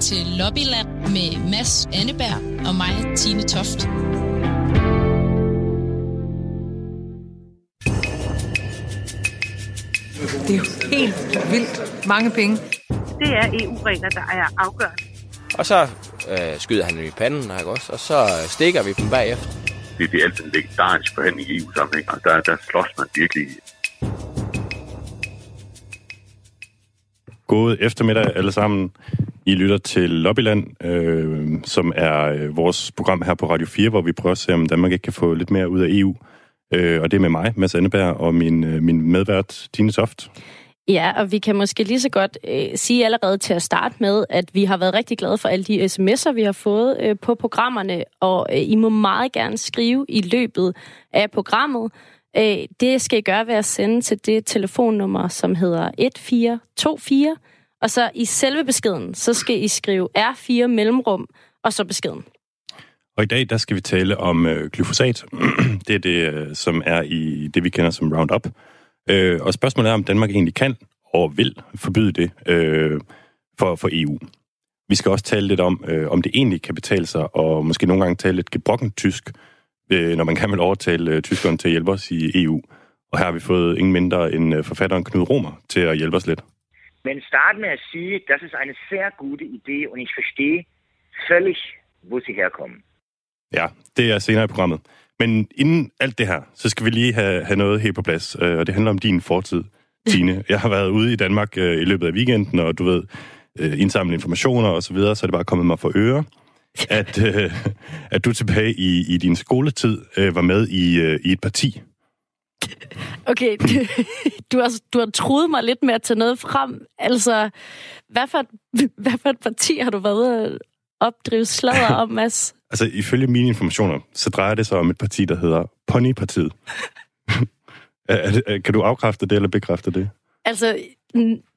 til Lobbyland med Mads Anneberg og mig, Tine Toft. Det er jo helt vildt mange penge. Det er EU-regler, der er afgørende. Og så øh, skyder han dem i panden, ikke også? Og så stikker vi dem bagefter. Det, det er altid en legendarisk forhandling i EU-sammenhæng, og der, der slås man virkelig God eftermiddag alle sammen. I lytter til Lobbyland, øh, som er øh, vores program her på Radio 4, hvor vi prøver at se, om Danmark ikke kan få lidt mere ud af EU. Øh, og det er med mig, Mads Anneberg, og min, øh, min medvært, Tine Soft. Ja, og vi kan måske lige så godt øh, sige allerede til at starte med, at vi har været rigtig glade for alle de sms'er, vi har fået øh, på programmerne, og øh, I må meget gerne skrive i løbet af programmet. Øh, det skal I gøre ved at sende til det telefonnummer, som hedder 1424, og så i selve beskeden, så skal I skrive R4 mellemrum, og så beskeden. Og i dag, der skal vi tale om øh, glyfosat. det er det, øh, som er i det, vi kender som Roundup. Øh, og spørgsmålet er, om Danmark egentlig kan og vil forbyde det øh, for, for EU. Vi skal også tale lidt om, øh, om det egentlig kan betale sig, og måske nogle gange tale lidt gebrokken tysk, øh, når man kan vel overtale øh, tyskerne til at hjælpe os i EU. Og her har vi fået ingen mindre end øh, forfatteren Knud Romer til at hjælpe os lidt. Men start med at sige, das ist eine sehr gute Idee, und ich verstehe völlig, wo sie herkommen. Ja, det er senere i programmet. Men inden alt det her, så skal vi lige have, have noget helt på plads, øh, og det handler om din fortid, Tine. Jeg har været ude i Danmark øh, i løbet af weekenden, og du ved, øh, indsamle informationer og så videre, så er det bare kommet mig for øre, at, øh, at du tilbage i, i din skoletid øh, var med i, øh, i et parti. Okay, du, du, har, du har troet mig lidt med at tage noget frem. Altså, hvad for, et, hvad for et parti har du været at opdrive sladder om, Mads? Altså, ifølge mine informationer, så drejer det sig om et parti, der hedder Ponypartiet. er, er, er, kan du afkræfte det eller bekræfte det? Altså,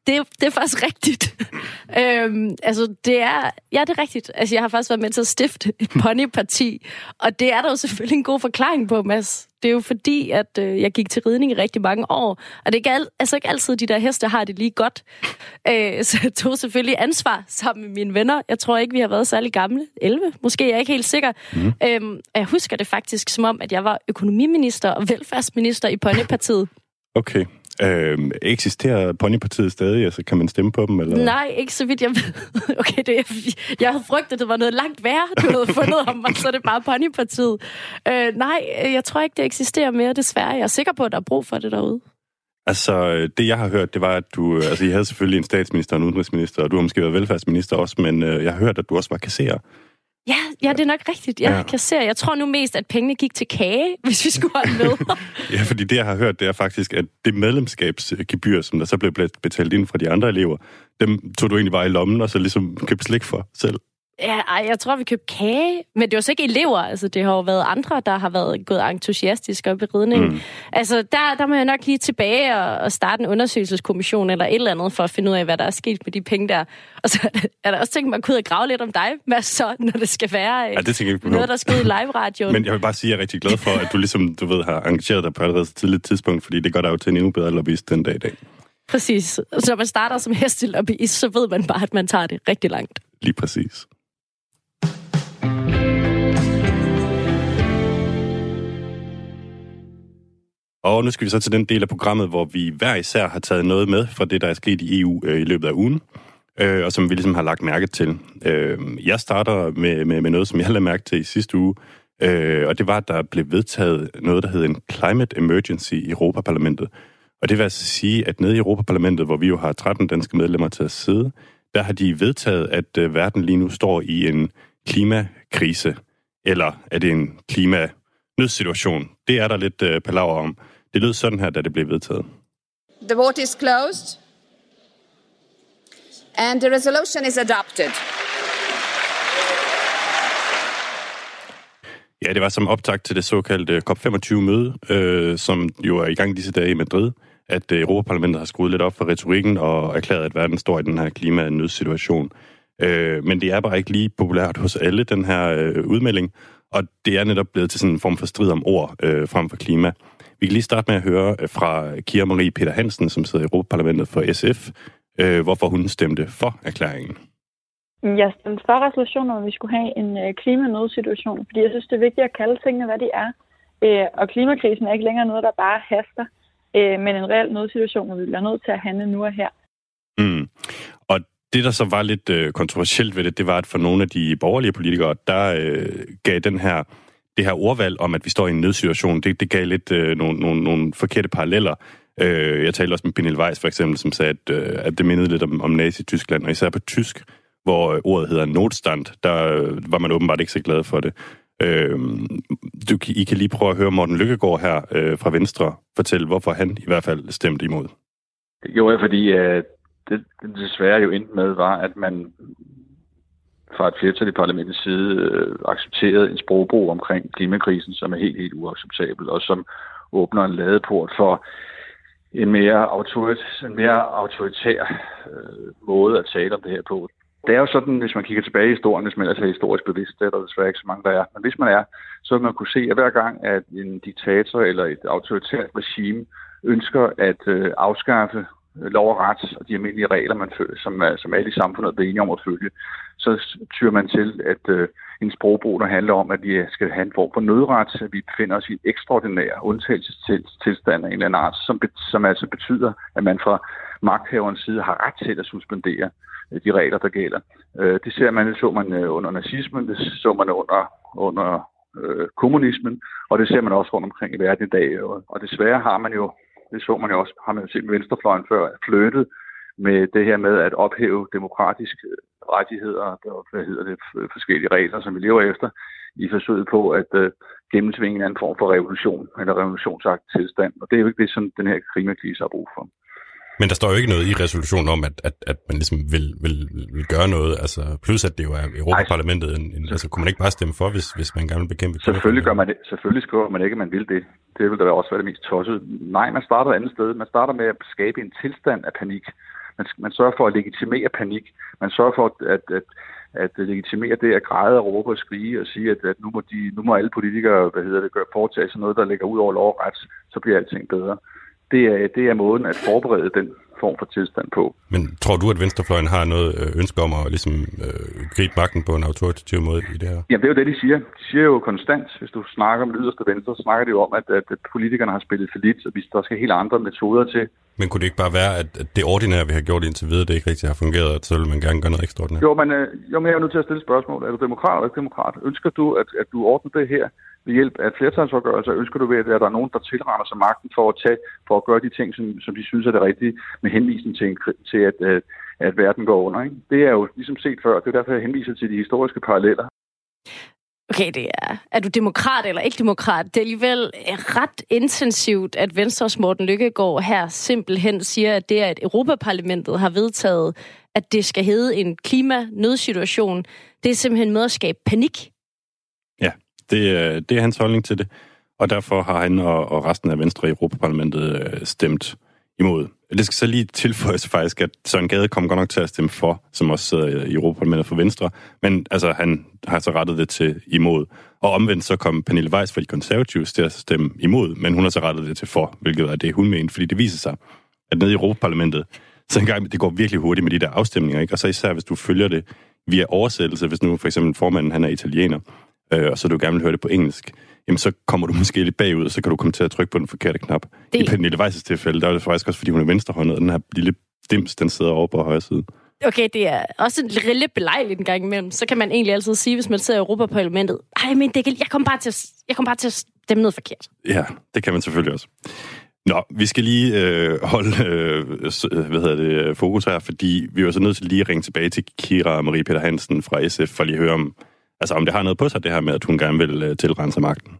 det, det er faktisk rigtigt. øhm, altså, det er... Ja, det er rigtigt. Altså, jeg har faktisk været med til at stifte et ponyparti, og det er der jo selvfølgelig en god forklaring på, Mads. Det er jo fordi, at øh, jeg gik til ridning i rigtig mange år, og det er ikke, al- altså ikke altid, de der heste har det lige godt. Øh, så jeg tog selvfølgelig ansvar sammen med mine venner. Jeg tror ikke, vi har været særlig gamle. 11, måske, jeg er ikke helt sikker. Mm. Øhm, jeg husker det faktisk som om, at jeg var økonomiminister og velfærdsminister i Ponypartiet. Okay. Øh, eksisterer Ponypartiet stadig? Altså, kan man stemme på dem? Eller? Nej, ikke så vidt jeg ved. Okay, det, jeg havde frygtet, at det var noget langt værre, du havde fundet om, og så er det bare Ponypartiet. Øh, nej, jeg tror ikke, det eksisterer mere, desværre. Jeg er sikker på, at der er brug for det derude. Altså, det jeg har hørt, det var, at du... Altså, I havde selvfølgelig en statsminister og en udenrigsminister, og du har måske været velfærdsminister også, men øh, jeg har hørt, at du også var kasserer. Ja, ja, det er nok rigtigt. Jeg ja. kan se. Jeg tror nu mest, at pengene gik til kage, hvis vi skulle holde med. ja, fordi det, jeg har hørt, det er faktisk, at det medlemskabsgebyr, som der så blev betalt ind fra de andre elever, dem tog du egentlig bare i lommen, og så ligesom købte slik for selv. Ja, ej, jeg tror, vi købte kage, men det var så ikke elever. Altså, det har jo været andre, der har været gået entusiastisk op i ridning. Mm. Altså, der, der må jeg nok lige tilbage og, og starte en undersøgelseskommission eller et eller andet, for at finde ud af, hvad der er sket med de penge der. Og så er der også tænkt mig at kunne grave lidt om dig, hvad så, når det skal være ja, det jeg ikke noget, der skal i live-radioen. Men jeg vil bare sige, at jeg er rigtig glad for, at du ligesom, du ved, har engageret dig på allerede så tidligt tidspunkt, fordi det gør dig jo til en endnu bedre lobbyist den dag i dag. Præcis. Så når man starter som hestelobbyist, så ved man bare, at man tager det rigtig langt. Lige præcis. Og nu skal vi så til den del af programmet, hvor vi hver især har taget noget med fra det, der er sket i EU øh, i løbet af ugen, øh, og som vi ligesom har lagt mærke til. Øh, jeg starter med, med, med noget, som jeg lagde mærke til i sidste uge, øh, og det var, at der blev vedtaget noget, der hed en Climate Emergency i Europaparlamentet. Og det vil altså sige, at nede i Europaparlamentet, hvor vi jo har 13 danske medlemmer til at sidde, der har de vedtaget, at øh, verden lige nu står i en klimakrise, eller er det en klimanødsituation? Det er der lidt øh, palaver om. Det lød sådan her, da det blev vedtaget. The vote is closed. And the resolution is adopted. Ja, det var som optakt til det såkaldte COP25-møde, øh, som jo er i gang disse dage i Madrid, at øh, Europaparlamentet har skruet lidt op for retorikken og erklæret, at verden står i den her klimanødsituation. Øh, men det er bare ikke lige populært hos alle, den her øh, udmelding, og det er netop blevet til sådan en form for strid om ord øh, frem for klima. Vi kan lige starte med at høre øh, fra Kira Marie Peter Hansen, som sidder i Europaparlamentet for SF, øh, hvorfor hun stemte for erklæringen. Jeg stemte for resolutionen, om vi skulle have en øh, klimanødsituation, fordi jeg synes, det er vigtigt at kalde tingene, hvad de er. Øh, og klimakrisen er ikke længere noget, der bare haster, øh, men en reel nødsituation, hvor vi bliver nødt til at handle nu og her. Mm. Og det, der så var lidt øh, kontroversielt ved det, det var, at for nogle af de borgerlige politikere, der øh, gav den her, det her ordvalg om, at vi står i en nødsituation, det, det gav lidt øh, nogle, nogle, nogle forkerte paralleller. Øh, jeg talte også med Pernille Weiss for eksempel, som sagde, at, øh, at det mindede lidt om, om Nazi-Tyskland, og især på tysk, hvor øh, ordet hedder notstand, der øh, var man åbenbart ikke så glad for det. Øh, du, I kan lige prøve at høre Morten Lykkegaard her øh, fra Venstre fortælle, hvorfor han i hvert fald stemte imod. Jo, fordi øh, det, det desværre jo endte med, var, at man fra et flertal i parlamentets side øh, accepteret en sprogbrug omkring klimakrisen, som er helt, helt uacceptabel, og som åbner en ladeport for en mere, autorit, en mere autoritær øh, måde at tale om det her på. Det er jo sådan, hvis man kigger tilbage i historien, hvis man ellers er historisk bevidst, det er der desværre ikke så mange, der er. Men hvis man er, så vil man kunne se, at hver gang, at en diktator eller et autoritært regime ønsker at øh, afskaffe Øh, lov og ret og de almindelige regler, man følger, som, som alle i samfundet er enige om at følge, så tyrer man til, at øh, en sprogbrug, der handler om, at vi skal have en form for nødret, at vi befinder os i en ekstraordinær undtagelsestilstand af en eller anden art, som, som altså betyder, at man fra magthaverens side har ret til at suspendere øh, de regler, der gælder. Øh, det ser man, det så man øh, under nazismen, det så man under, under øh, kommunismen, og det ser man også rundt omkring i verden i dag. Og, og desværre har man jo det så man jo også, har man jo set med venstrefløjen før, flyttet med det her med at ophæve demokratiske rettigheder og hvad hedder det, forskellige regler, som vi lever efter, i forsøget på at øh, gennemtvinge en anden form for revolution eller revolutionsagt tilstand. Og det er jo ikke det, som den her klimakrise har brug for. Men der står jo ikke noget i resolutionen om, at, at, at man ligesom vil, vil, vil gøre noget. Altså, plus at det jo er Europaparlamentet. En, en, altså, kunne man ikke bare stemme for, hvis, hvis man gerne vil bekæmpe Selvfølgelig gør man det. Selvfølgelig skriver man ikke, at man vil det. Det vil da også være det mest tosset. Nej, man starter et andet sted. Man starter med at skabe en tilstand af panik. Man, man sørger for at legitimere panik. Man sørger for at, at, at at legitimere det at græde og råbe og skrige og sige, at, at nu, må de, nu må alle politikere hvad hedder det, gøre, foretage sig noget, der ligger ud over lov og ret, så bliver alting bedre det er, det er måden at forberede den form for tilstand på. Men tror du, at Venstrefløjen har noget øh, ønske om at ligesom, øh, gribe magten på en autoritativ måde i det her? Jamen, det er jo det, de siger. De siger jo konstant, hvis du snakker med yderste venstre, så snakker de jo om, at, at, politikerne har spillet for lidt, og hvis der skal helt andre metoder til. Men kunne det ikke bare være, at, det ordinære, vi har gjort indtil videre, det ikke rigtig har fungeret, og så vil man gerne gøre noget ekstraordinært? Jo, men, øh, jo, men jeg er nødt til at stille spørgsmål. Er du demokrat eller ikke demokrat? Ønsker du, at, at du ordner det her ved hjælp af flertalsforgørelser, ønsker du ved, at der er nogen, der tilrammer sig magten for at, tage, for at gøre de ting, som, som de synes er det rigtige, med henvisning til, til at, at, at verden går under. Ikke? Det er jo ligesom set før. Det er derfor, jeg henviser til de historiske paralleller. Okay, det er, er du demokrat eller ikke demokrat? Det er alligevel eh, ret intensivt, at Venstres Morten Lykkegaard her simpelthen siger, at det er, at Europaparlamentet har vedtaget, at det skal hedde en klimanødsituation. Det er simpelthen med at skabe panik det, øh, det er hans holdning til det, og derfor har han og, og resten af Venstre i Europaparlamentet øh, stemt imod. Det skal så lige tilføjes faktisk, at Søren Gade kom godt nok til at stemme for, som også sidder i Europaparlamentet for Venstre, men altså, han har så rettet det til imod. Og omvendt så kom Pernille Weiss fra de konservative til at stemme imod, men hun har så rettet det til for, hvilket er det, hun mente, fordi det viser sig, at nede i Europaparlamentet, så engang, det går virkelig hurtigt med de der afstemninger, ikke? og så især hvis du følger det via oversættelse, hvis nu for eksempel formanden han er italiener, øh, og så du gerne vil høre det på engelsk, jamen så kommer du måske lidt bagud, og så kan du komme til at trykke på den forkerte knap. Det... I Pernille Weiss' tilfælde, der er det faktisk også, fordi hun er venstrehåndet, og den her lille dims, den sidder over på højre side. Okay, det er også en lille belejligt en gang imellem. Så kan man egentlig altid sige, hvis man sidder i Europaparlamentet, ej, men det kan, jeg kommer bare til at, jeg kom bare til at stemme noget forkert. Ja, det kan man selvfølgelig også. Nå, vi skal lige øh, holde øh, hvad hedder det, fokus her, fordi vi er så nødt til lige at ringe tilbage til Kira Marie Peter Hansen fra SF, for lige at høre om, altså om det har noget på sig, det her med, at hun gerne vil øh, tilrense magten.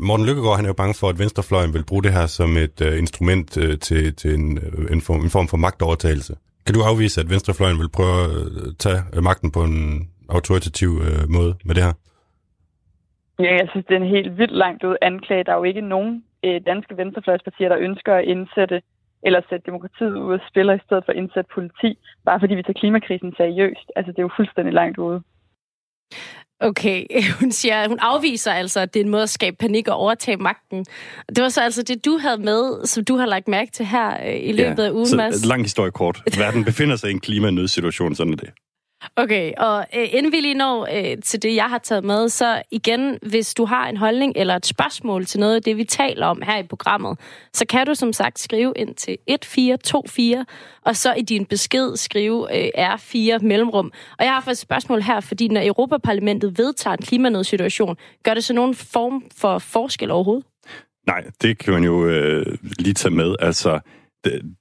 Morten Lykkegaard han er jo bange for, at Venstrefløjen vil bruge det her som et uh, instrument uh, til, til en, uh, en, form, en form for magtovertagelse. Kan du afvise, at Venstrefløjen vil prøve at uh, tage uh, magten på en autoritativ uh, måde med det her? Ja, jeg synes, det er en helt vildt langt ud anklage. Der er jo ikke nogen uh, danske venstrefløjspartier, der ønsker at indsætte eller sætte demokratiet ud af spiller i stedet for at indsætte politi, bare fordi vi tager klimakrisen seriøst. Altså, det er jo fuldstændig langt ude. Okay, hun siger, hun afviser altså, at det er en måde at skabe panik og overtage magten. Det var så altså det, du havde med, som du har lagt mærke til her øh, i løbet ja, af ugen, Mads. lang historie kort. Verden befinder sig i en klimanødsituation, sådan er det. Okay, og øh, inden vi lige når øh, til det, jeg har taget med, så igen, hvis du har en holdning eller et spørgsmål til noget af det, vi taler om her i programmet, så kan du som sagt skrive ind til 1424, og så i din besked skrive øh, R4 mellemrum. Og jeg har faktisk et spørgsmål her, fordi når Europaparlamentet vedtager en klimanødsituation, gør det så nogen form for forskel overhovedet? Nej, det kan man jo øh, lige tage med. Altså,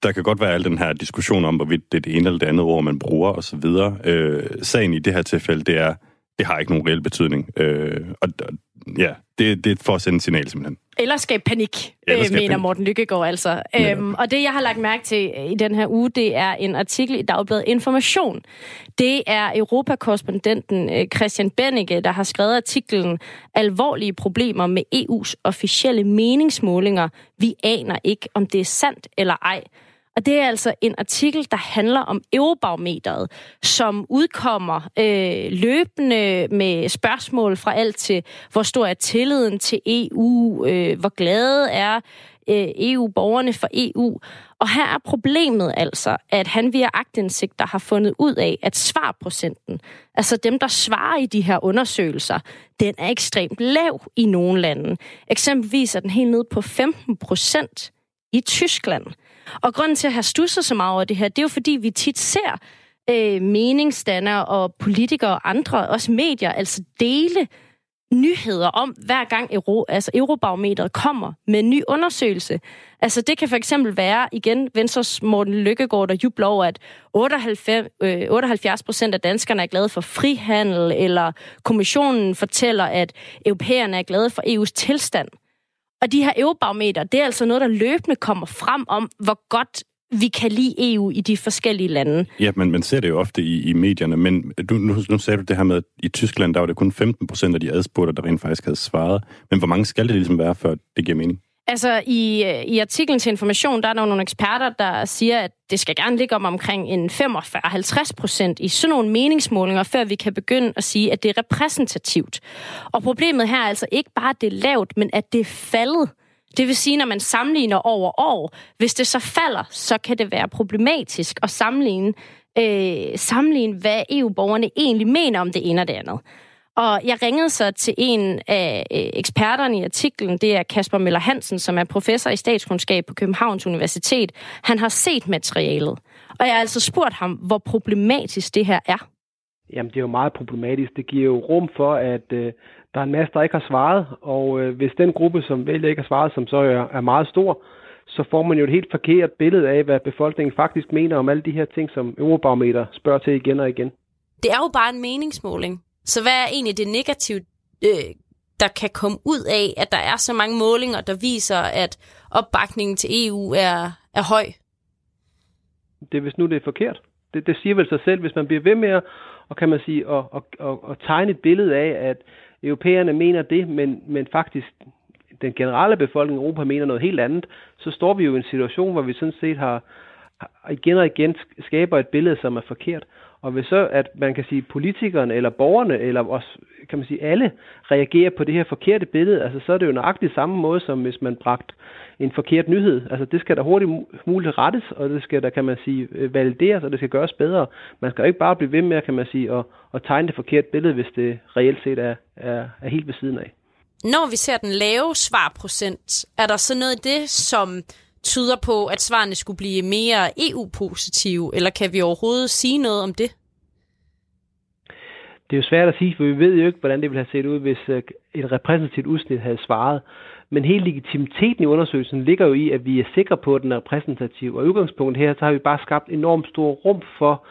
der kan godt være al den her diskussion om, hvorvidt det er det ene eller det andet ord, man bruger osv. Øh, sagen i det her tilfælde, det er, det har ikke nogen reel betydning. Øh, og, ja, det, det er for at sende et signal simpelthen. Eller skabe panik, Eller skabe mener panik. Morten Lykkegaard altså. Ja. Øhm, og det, jeg har lagt mærke til i den her uge, det er en artikel i Dagbladet Information. Det er Europakorrespondenten øh, Christian Bennike, der har skrevet artiklen Alvorlige problemer med EU's officielle meningsmålinger. Vi aner ikke, om det er sandt eller ej. Og det er altså en artikel, der handler om Eurobarometeret, som udkommer øh, løbende med spørgsmål fra alt til, hvor stor er tilliden til EU, øh, hvor glade er øh, EU-borgerne for EU. Og her er problemet altså, at han via agtindsigter har fundet ud af, at svarprocenten, altså dem, der svarer i de her undersøgelser, den er ekstremt lav i nogle lande. Eksempelvis er den helt nede på 15 procent i Tyskland. Og grunden til at have stusset så meget over det her, det er jo fordi, vi tit ser øh, meningsdannere og politikere og andre, også medier, altså dele nyheder om, hver gang Euro, altså Eurobarometeret kommer med en ny undersøgelse. Altså det kan for eksempel være, igen, Venstres Morten Lykkegaard, der jubler over, at 78, øh, 78 procent af danskerne er glade for frihandel, eller kommissionen fortæller, at europæerne er glade for EU's tilstand. Og de her eurobarometer, det er altså noget, der løbende kommer frem om, hvor godt vi kan lide EU i de forskellige lande. Ja, men man ser det jo ofte i, i medierne, men du, nu, nu sagde du det her med, at i Tyskland, der var det kun 15 procent af de adspurgte, der rent faktisk havde svaret. Men hvor mange skal det ligesom være, før det giver mening? Altså, i, øh, i artiklen til information, der er der nogle eksperter, der siger, at det skal gerne ligge om omkring en 45-50 procent i sådan nogle meningsmålinger, før vi kan begynde at sige, at det er repræsentativt. Og problemet her er altså ikke bare, at det er lavt, men at det er faldet. Det vil sige, når man sammenligner over år, hvis det så falder, så kan det være problematisk at sammenligne, øh, sammenligne hvad EU-borgerne egentlig mener om det ene og det andet. Og jeg ringede så til en af øh, eksperterne i artiklen, det er Kasper Møller Hansen, som er professor i statskundskab på Københavns Universitet. Han har set materialet, og jeg har altså spurgt ham, hvor problematisk det her er. Jamen, det er jo meget problematisk. Det giver jo rum for, at øh, der er en masse, der ikke har svaret, og øh, hvis den gruppe, som vælger ikke har svaret, som så er, er meget stor, så får man jo et helt forkert billede af, hvad befolkningen faktisk mener om alle de her ting, som Eurobarometer spørger til igen og igen. Det er jo bare en meningsmåling. Så hvad er egentlig det negative, øh, der kan komme ud af, at der er så mange målinger, der viser, at opbakningen til EU er, er høj? Det er hvis nu det er forkert. Det, det siger vel sig selv, hvis man bliver ved med at, og kan man sige, at, at, at, at tegne et billede af, at europæerne mener det, men, men faktisk den generelle befolkning i Europa mener noget helt andet, så står vi jo i en situation, hvor vi sådan set har, har igen og igen skaber et billede, som er forkert. Og hvis så, at man kan sige, politikerne eller borgerne, eller også, kan man sige, alle reagerer på det her forkerte billede, altså så er det jo nøjagtigt samme måde, som hvis man bragt en forkert nyhed. Altså det skal der hurtigt muligt rettes, og det skal der, kan man sige, øh, valideres, og det skal gøres bedre. Man skal jo ikke bare blive ved med, kan man sige, at, at tegne det forkerte billede, hvis det reelt set er, er, er helt ved siden af. Når vi ser den lave svarprocent, er der så noget i det, som tyder på, at svarene skulle blive mere EU-positive, eller kan vi overhovedet sige noget om det? Det er jo svært at sige, for vi ved jo ikke, hvordan det ville have set ud, hvis øh, et repræsentativt udsnit havde svaret. Men hele legitimiteten i undersøgelsen ligger jo i, at vi er sikre på, at den er repræsentativ. Og udgangspunktet her, så har vi bare skabt enormt stor rum for,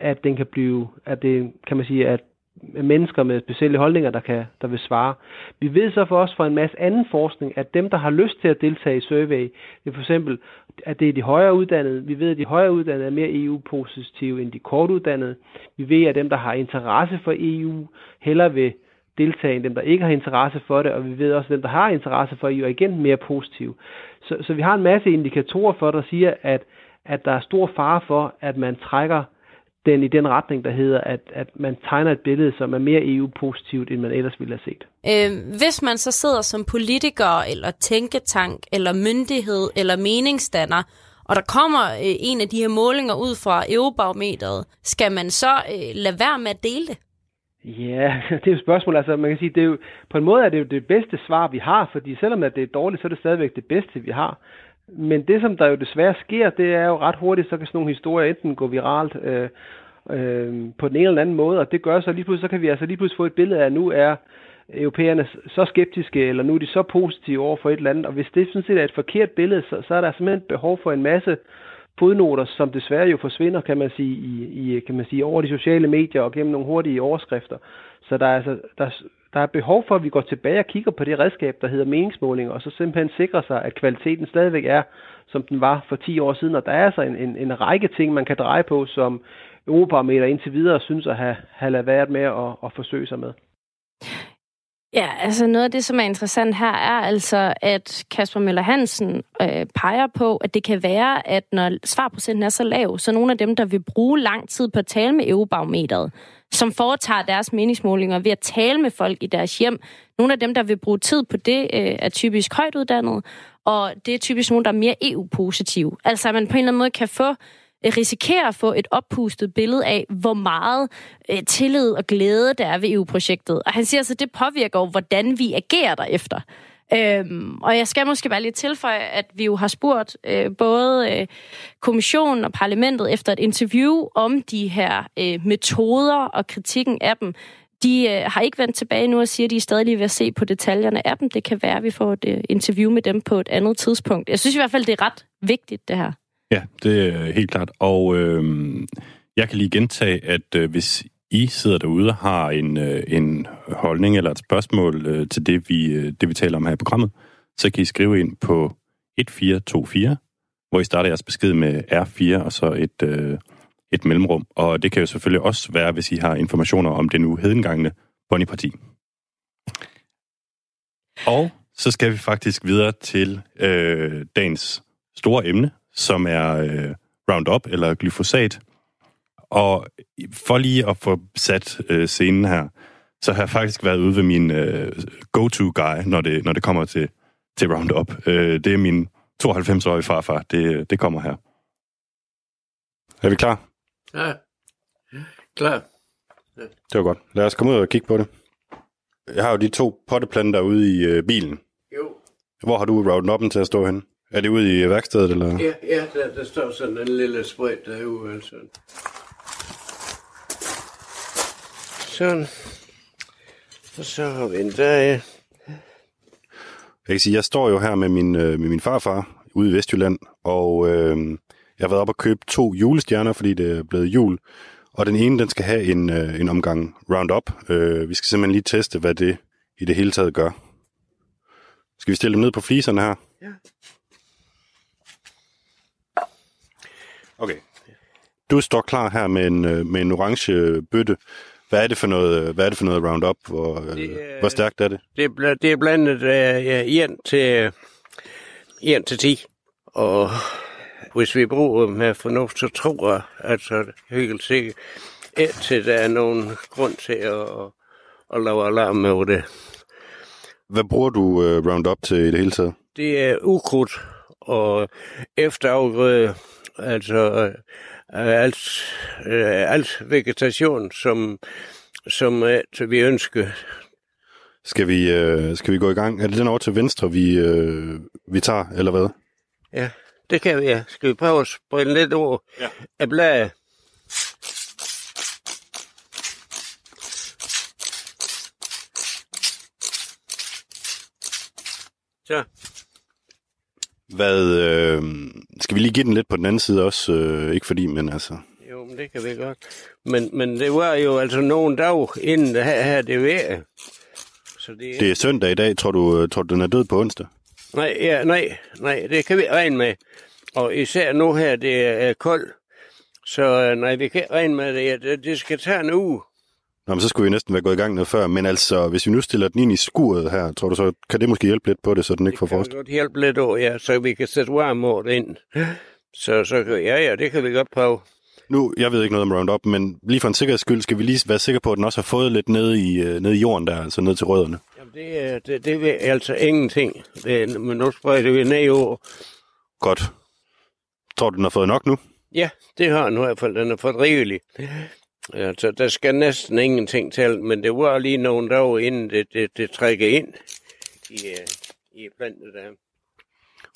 at den kan blive, at det, kan man sige, at mennesker med specielle holdninger, der, kan, der vil svare. Vi ved så for os fra en masse anden forskning, at dem, der har lyst til at deltage i survey, det er for eksempel, at det er de højere uddannede. Vi ved, at de højere uddannede er mere EU-positive end de kortuddannede. Vi ved, at dem, der har interesse for EU, hellere vil deltage end dem, der ikke har interesse for det, og vi ved også, at dem, der har interesse for EU, er igen mere positive. Så, så vi har en masse indikatorer for, der siger, at, at der er stor fare for, at man trækker den i den retning, der hedder, at, at man tegner et billede, som er mere EU-positivt, end man ellers ville have set. Øh, hvis man så sidder som politiker, eller tænketank, eller myndighed, eller meningsdanner, og der kommer øh, en af de her målinger ud fra Eurobarometeret, skal man så øh, lade være med at dele det? Ja, det er jo et spørgsmål. Altså, man kan sige, det er jo, på en måde er det jo det bedste svar, vi har, fordi selvom at det er dårligt, så er det stadigvæk det bedste, vi har. Men det, som der jo desværre sker, det er jo ret hurtigt, så kan sådan nogle historier enten gå viralt øh, øh, på den ene eller anden måde, og det gør så lige pludselig, så kan vi altså lige pludselig få et billede af, at nu er europæerne så skeptiske, eller nu er de så positive over for et eller andet, og hvis det sådan set er et forkert billede, så, så er der simpelthen behov for en masse fodnoter, som desværre jo forsvinder, kan man sige, i, i, kan man sige, over de sociale medier og gennem nogle hurtige overskrifter. Så der er, altså, der, der er behov for, at vi går tilbage og kigger på det redskab, der hedder meningsmålinger, og så simpelthen sikrer sig, at kvaliteten stadigvæk er, som den var for 10 år siden. Og der er altså en, en, en række ting, man kan dreje på, som Eurobarometer indtil videre synes at have, have lavet været med at, at forsøge sig med. Ja, altså noget af det, som er interessant her, er altså, at Kasper Møller Hansen øh, peger på, at det kan være, at når svarprocenten er så lav, så nogle af dem, der vil bruge lang tid på at tale med EU-barometeret, som foretager deres meningsmålinger ved at tale med folk i deres hjem, nogle af dem, der vil bruge tid på det, øh, er typisk højt uddannet, og det er typisk nogen, der er mere EU-positive. Altså, at man på en eller anden måde kan få øh, risikerer at få et oppustet billede af, hvor meget øh, tillid og glæde der er ved EU-projektet. Og han siger så, altså, det påvirker hvordan vi agerer derefter. Øhm, og jeg skal måske bare lige tilføje, at vi jo har spurgt øh, både øh, kommissionen og parlamentet efter et interview om de her øh, metoder og kritikken af dem. De øh, har ikke vendt tilbage nu og siger, at de er stadig lige ved at se på detaljerne af dem. Det kan være, at vi får et øh, interview med dem på et andet tidspunkt. Jeg synes i hvert fald, det er ret vigtigt, det her. Ja, det er helt klart. Og øh, jeg kan lige gentage, at øh, hvis i sidder derude og har en, øh, en holdning eller et spørgsmål øh, til det vi, øh, det, vi taler om her i programmet, så kan I skrive ind på 1424, hvor I starter jeres besked med R4 og så et, øh, et mellemrum. Og det kan jo selvfølgelig også være, hvis I har informationer om det nu hedengangne Bonnie-parti. Og så skal vi faktisk videre til øh, dagens store emne, som er øh, Roundup eller glyfosat. Og for lige at få sat øh, scenen her, så har jeg faktisk været ude ved min øh, go-to-guy, når det, når det kommer til, til Roundup. Øh, det er min 92-årige farfar. Det, det kommer her. Er vi klar? Ja, klar. Ja. Det var godt. Lad os komme ud og kigge på det. Jeg har jo de to potteplanter ude i øh, bilen. Jo. Hvor har du Roundup'en til at stå hen? Er det ude i værkstedet, eller? Ja, ja der, der står sådan en lille sprit derude, altså. Sådan. Og så har vi en der, ja. Jeg kan sige, jeg står jo her med min, øh, med min farfar ude i Vestjylland, og øh, jeg har været op og købe to julestjerner, fordi det er blevet jul. Og den ene, den skal have en, øh, en omgang Roundup. Øh, vi skal simpelthen lige teste, hvad det i det hele taget gør. Skal vi stille dem ned på fliserne her? Ja. Okay. Du står klar her med en, øh, med en orange bøtte. Hvad er det for noget, hvad er det for noget Roundup? Hvor, det, hvor stærkt er det? Det er, det er blandet ja, 1 til, 1 til 10. Og hvis vi bruger med fornuft, så tror jeg, altså helt sikkert, til der er nogen grund til at, at lave alarm over det. Hvad bruger du uh, Roundup til i det hele taget? Det er ukrudt og efterafgrøde, altså øh, alt, øh, alt vegetation, som, som øh, vi ønsker. Skal vi, øh, skal vi gå i gang? Er det den over til venstre, vi, øh, vi tager, eller hvad? Ja, det kan vi, ja. Skal vi prøve at sprede lidt over ja. af bladet? Så. Hvad, øh, skal vi lige give den lidt på den anden side også? Øh, ikke fordi, men altså... Jo, men det kan vi godt. Men, men det var jo altså nogle dage inden det her, her det vejr. Så det, det er søndag i dag. Tror du, tror du, den er død på onsdag? Nej, ja, nej, nej, det kan vi regne med. Og især nu her, det er koldt. Så nej, vi kan regne med. Det, det skal tage en uge. Nå, men så skulle vi næsten være gået i gang noget før. Men altså, hvis vi nu stiller den ind i skuret her, tror du så, kan det måske hjælpe lidt på det, så den ikke får frost? Det kan godt hjælpe lidt over, ja, så vi kan sætte varme ind. Så, så ja, ja, det kan vi godt prøve. Nu, jeg ved ikke noget om Roundup, men lige for en sikkerheds skyld skal vi lige være sikre på, at den også har fået lidt ned i, uh, ned i jorden der, altså ned til rødderne. Jamen, det, det, det er altså ingenting. Det, men nu spreder vi ned i år. Godt. Tror du, den har fået nok nu? Ja, det har den i hvert fald. Den er for rigelig. Altså, der skal næsten ingenting til, men det var lige nogle dage, inden det, det, det trækker ind i, øh, i plantet der.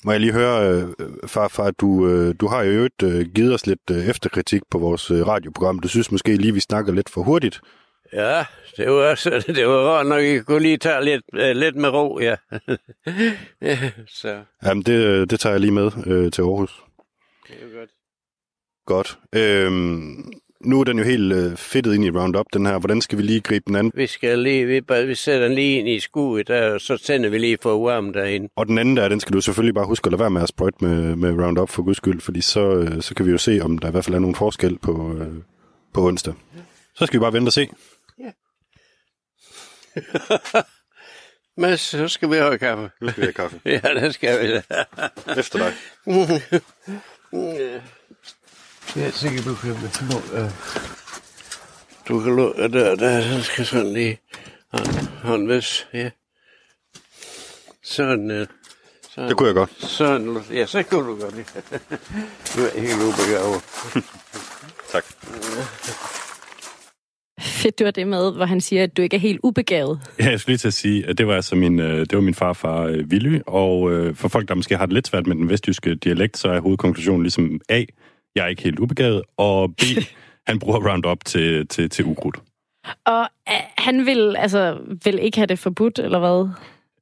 Må jeg lige høre, øh, far, far du, øh, du har jo øvrigt øh, givet os lidt øh, efterkritik på vores øh, radioprogram. Du synes måske lige, vi snakker lidt for hurtigt. Ja, det var, også, det var godt nok, I kunne lige tage lidt, øh, lidt med ro, ja. så Jamen, det, øh, det tager jeg lige med øh, til Aarhus. det er jo godt. Godt. Øhm, nu er den jo helt øh, fedtet ind i Roundup, den her. Hvordan skal vi lige gribe den an? Vi skal lige, vi, bare- vi sætter den lige ind i skuet, der, og så tænder vi lige for varmen derinde. Og den anden der, den skal du selvfølgelig bare huske at lade være med at sprøjte med, med Roundup for guds skyld, fordi så, øh, så kan vi jo se, om der i hvert fald er nogen forskel på, øh, på onsdag. Så skal vi bare vente og se. Men så skal vi have kaffe. Nu skal vi have kaffe. ja, det skal vi da. Efter dig. Jeg er sikker, du kan lukke. Du kan lukke der, der, den skal sådan lige håndvis, ja. Sådan, øh, sådan. Det kunne jeg godt. Sådan, ja, så kunne du godt det. Du er helt ubegavet. tak. Fedt, du har det med, hvor han siger, at du ikke er helt ubegavet. Ja, jeg skulle lige til at sige, at det var altså min, øh, det var min farfar øh, Willy, og for folk, der måske har det lidt svært med den vestjyske dialekt, så er hovedkonklusionen ligesom A, jeg er ikke helt ubegavet, og B, han bruger Roundup til, til, til ukrudt. Og øh, han vil, altså, vil ikke have det forbudt, eller hvad?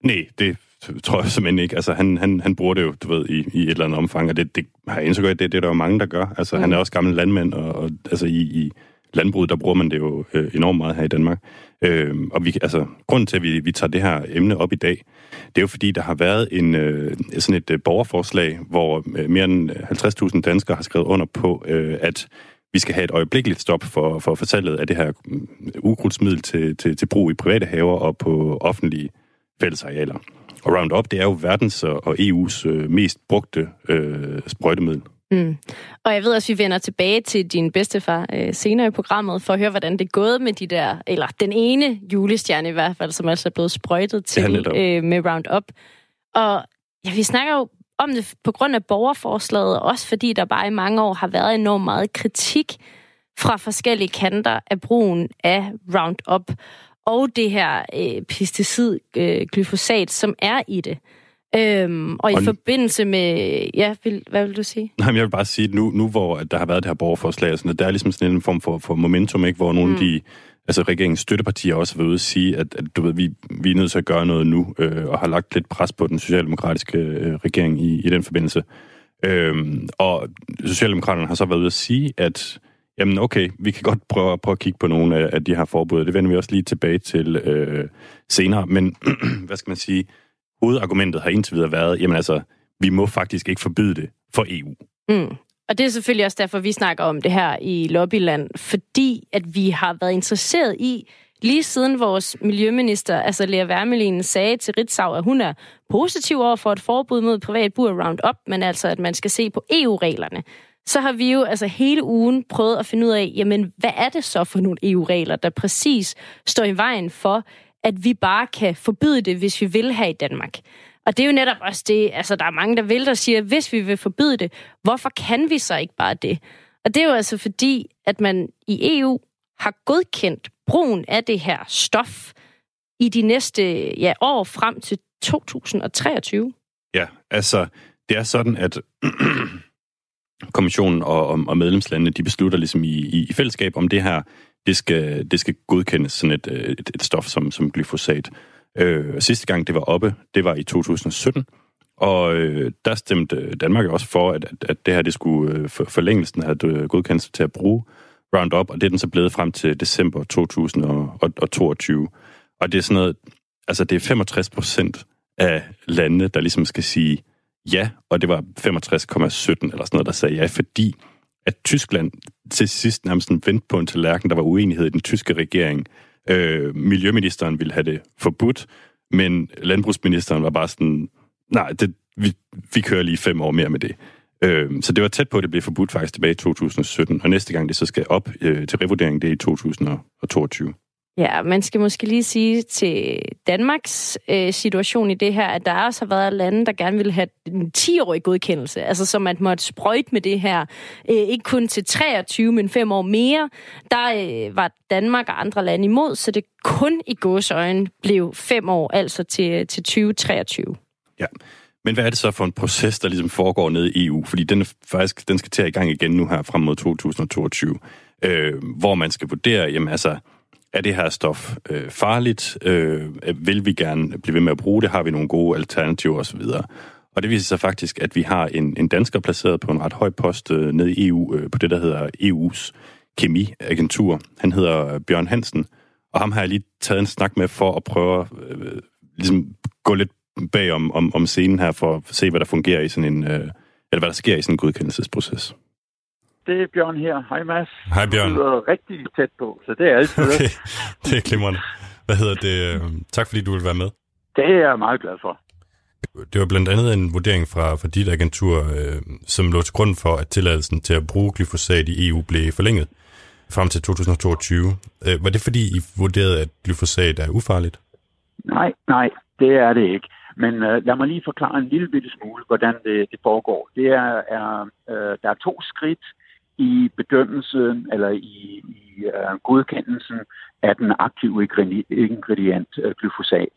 Nej, det tror jeg simpelthen ikke. Altså, han, han, han bruger det jo, du ved, i, i et eller andet omfang, og det, det har jeg indtryk af, det, det er der jo mange, der gør. Altså, mm. han er også gammel landmand, og, og altså, i, i landbruget, der bruger man det jo øh, enormt meget her i Danmark. Øh, og vi, altså, grunden til, at vi, vi tager det her emne op i dag, det er jo fordi, der har været en, øh, sådan et øh, borgerforslag, hvor øh, mere end 50.000 danskere har skrevet under på, øh, at vi skal have et øjeblikkeligt stop for, for forsalget af det her mm, ukrudtsmiddel til, til, til brug i private haver og på offentlige fællesarealer. Og Roundup, det er jo verdens og EU's øh, mest brugte øh, sprøjtemiddel. Mm. Og jeg ved også, at vi vender tilbage til din bedstefar øh, senere i programmet, for at høre, hvordan det er gået med de der, eller den ene julestjerne i hvert fald, som altså er blevet sprøjtet til Ja, øh, med Roundup. Og ja, vi snakker jo om det på grund af borgerforslaget, også fordi der bare i mange år har været enormt meget kritik fra forskellige kanter af brugen af Roundup og det her øh, pesticid, øh, glyfosat, som er i det. Øhm, og i Og- forbindelse med... Ja, vil, hvad vil du sige? Nej, men jeg vil bare sige, at nu, nu hvor at der har været det her borgerforslag, og sådan, at der er ligesom sådan en form for, for momentum, ikke, hvor nogle mm. af de altså regeringens støttepartier også har været ude at sige, at, at du ved, vi, vi er nødt til at gøre noget nu, øh, og har lagt lidt pres på den socialdemokratiske øh, regering i, i den forbindelse. Øhm, og Socialdemokraterne har så været ude at sige, at jamen okay, vi kan godt prøve, prøve at kigge på nogle af, af de her forbud. Det vender vi også lige tilbage til øh, senere. Men hvad skal man sige? Hovedargumentet har indtil videre været, jamen altså, vi må faktisk ikke forbyde det for EU. Mm. Og det er selvfølgelig også derfor, vi snakker om det her i Lobbyland, fordi at vi har været interesseret i, lige siden vores miljøminister, altså Lea Wermelin, sagde til Ritzau, at hun er positiv over for et forbud mod privat brug af Roundup, men altså, at man skal se på EU-reglerne. Så har vi jo altså hele ugen prøvet at finde ud af, jamen, hvad er det så for nogle EU-regler, der præcis står i vejen for, at vi bare kan forbyde det, hvis vi vil her i Danmark. Og det er jo netop også det, altså der er mange, der vil, der siger, hvis vi vil forbyde det, hvorfor kan vi så ikke bare det? Og det er jo altså fordi, at man i EU har godkendt brugen af det her stof i de næste ja, år frem til 2023. Ja, altså, det er sådan, at kommissionen og, og, og medlemslandene, de beslutter ligesom i, i, i fællesskab, om det her, det skal, det skal godkendes sådan et, øh, et, et stof som, som glyfosat. Øh, sidste gang det var oppe, det var i 2017, og øh, der stemte Danmark også for, at, at, at det her, det skulle øh, for, forlængelsen den her øh, godkendelse til at bruge Roundup, og det er den så blevet frem til december 2022. Og det er sådan noget, altså det er 65 procent af landene, der ligesom skal sige ja, og det var 65,17 eller sådan noget, der sagde ja, fordi at Tyskland til sidst nærmest vendte på en tallerken, der var uenighed i den tyske regering. Øh, miljøministeren ville have det forbudt, men landbrugsministeren var bare sådan, nej, det, vi, vi kører lige fem år mere med det. Øh, så det var tæt på, at det blev forbudt faktisk tilbage i 2017, og næste gang det så skal op øh, til revurdering, det er i 2022. Ja, man skal måske lige sige til Danmarks øh, situation i det her, at der også har været lande, der gerne ville have en 10-årig godkendelse, altså som at måtte sprøjte med det her, øh, ikke kun til 23, men 5 år mere. Der øh, var Danmark og andre lande imod, så det kun i gåsøjen blev 5 år, altså til, til 2023. Ja, men hvad er det så for en proces, der ligesom foregår nede i EU? Fordi den, er faktisk, den skal til at i gang igen nu her frem mod 2022, øh, hvor man skal vurdere, jamen altså, er det her stof øh, farligt? Øh, vil vi gerne blive ved med at bruge det? Har vi nogle gode alternativer osv.? Og det viser sig faktisk, at vi har en, en dansker placeret på en ret høj post øh, nede i EU, øh, på det, der hedder EU's kemiagentur. Han hedder Bjørn Hansen, og ham har jeg lige taget en snak med for at prøve øh, ligesom gå lidt bag om, om, om scenen her, for at se, hvad der fungerer i sådan en, øh, eller hvad der sker i sådan en godkendelsesproces. Det er Bjørn her. Hej Mads. Hej Bjørn. Du er rigtig tæt på, så det er altid. Okay, det er glimrende. Hvad hedder det? Tak fordi du vil være med. Det er jeg meget glad for. Det var blandt andet en vurdering fra, fra dit agentur, øh, som lå til grund for, at tilladelsen til at bruge glyfosat i EU blev forlænget frem til 2022. Øh, var det fordi, I vurderede, at glyfosat er ufarligt? Nej, nej, det er det ikke. Men øh, lad mig lige forklare en lille bitte smule, hvordan det, det foregår. Det er, er øh, der er to skridt i bedømmelsen eller i, i øh, godkendelsen af den aktive ingredient øh, glyfosat.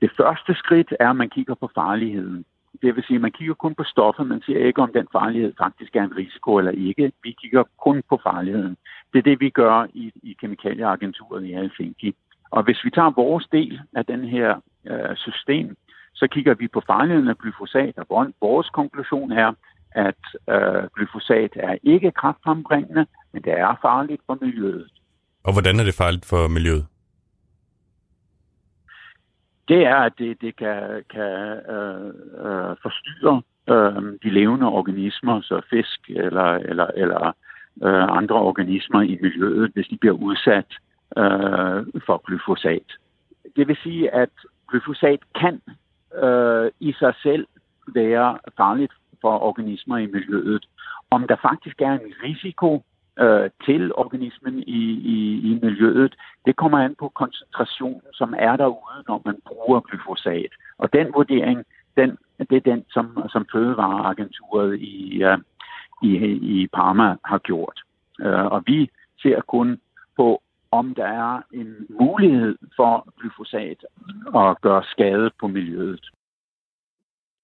Det første skridt er, at man kigger på farligheden. Det vil sige, at man kigger kun på stoffet, man siger ikke, om den farlighed faktisk er en risiko eller ikke. Vi kigger kun på farligheden. Det er det, vi gør i, i Kemikalieagenturet i Helsinki. Og hvis vi tager vores del af den her øh, system, så kigger vi på farligheden af glyfosat, og vores konklusion er, at øh, glyfosat er ikke kraftfrembringende, men det er farligt for miljøet. Og hvordan er det farligt for miljøet? Det er, at det, det kan, kan øh, øh, forstyrre øh, de levende organismer, så fisk eller, eller, eller øh, andre organismer i miljøet, hvis de bliver udsat øh, for glyfosat. Det vil sige, at glyfosat kan øh, i sig selv være farligt for organismer i miljøet. Om der faktisk er en risiko øh, til organismen i, i, i miljøet, det kommer an på koncentrationen, som er derude, når man bruger glyfosat. Og den vurdering, den, det er den, som, som Fødevareagenturet i, øh, i, i Parma har gjort. Øh, og vi ser kun på, om der er en mulighed for glyfosat at gøre skade på miljøet.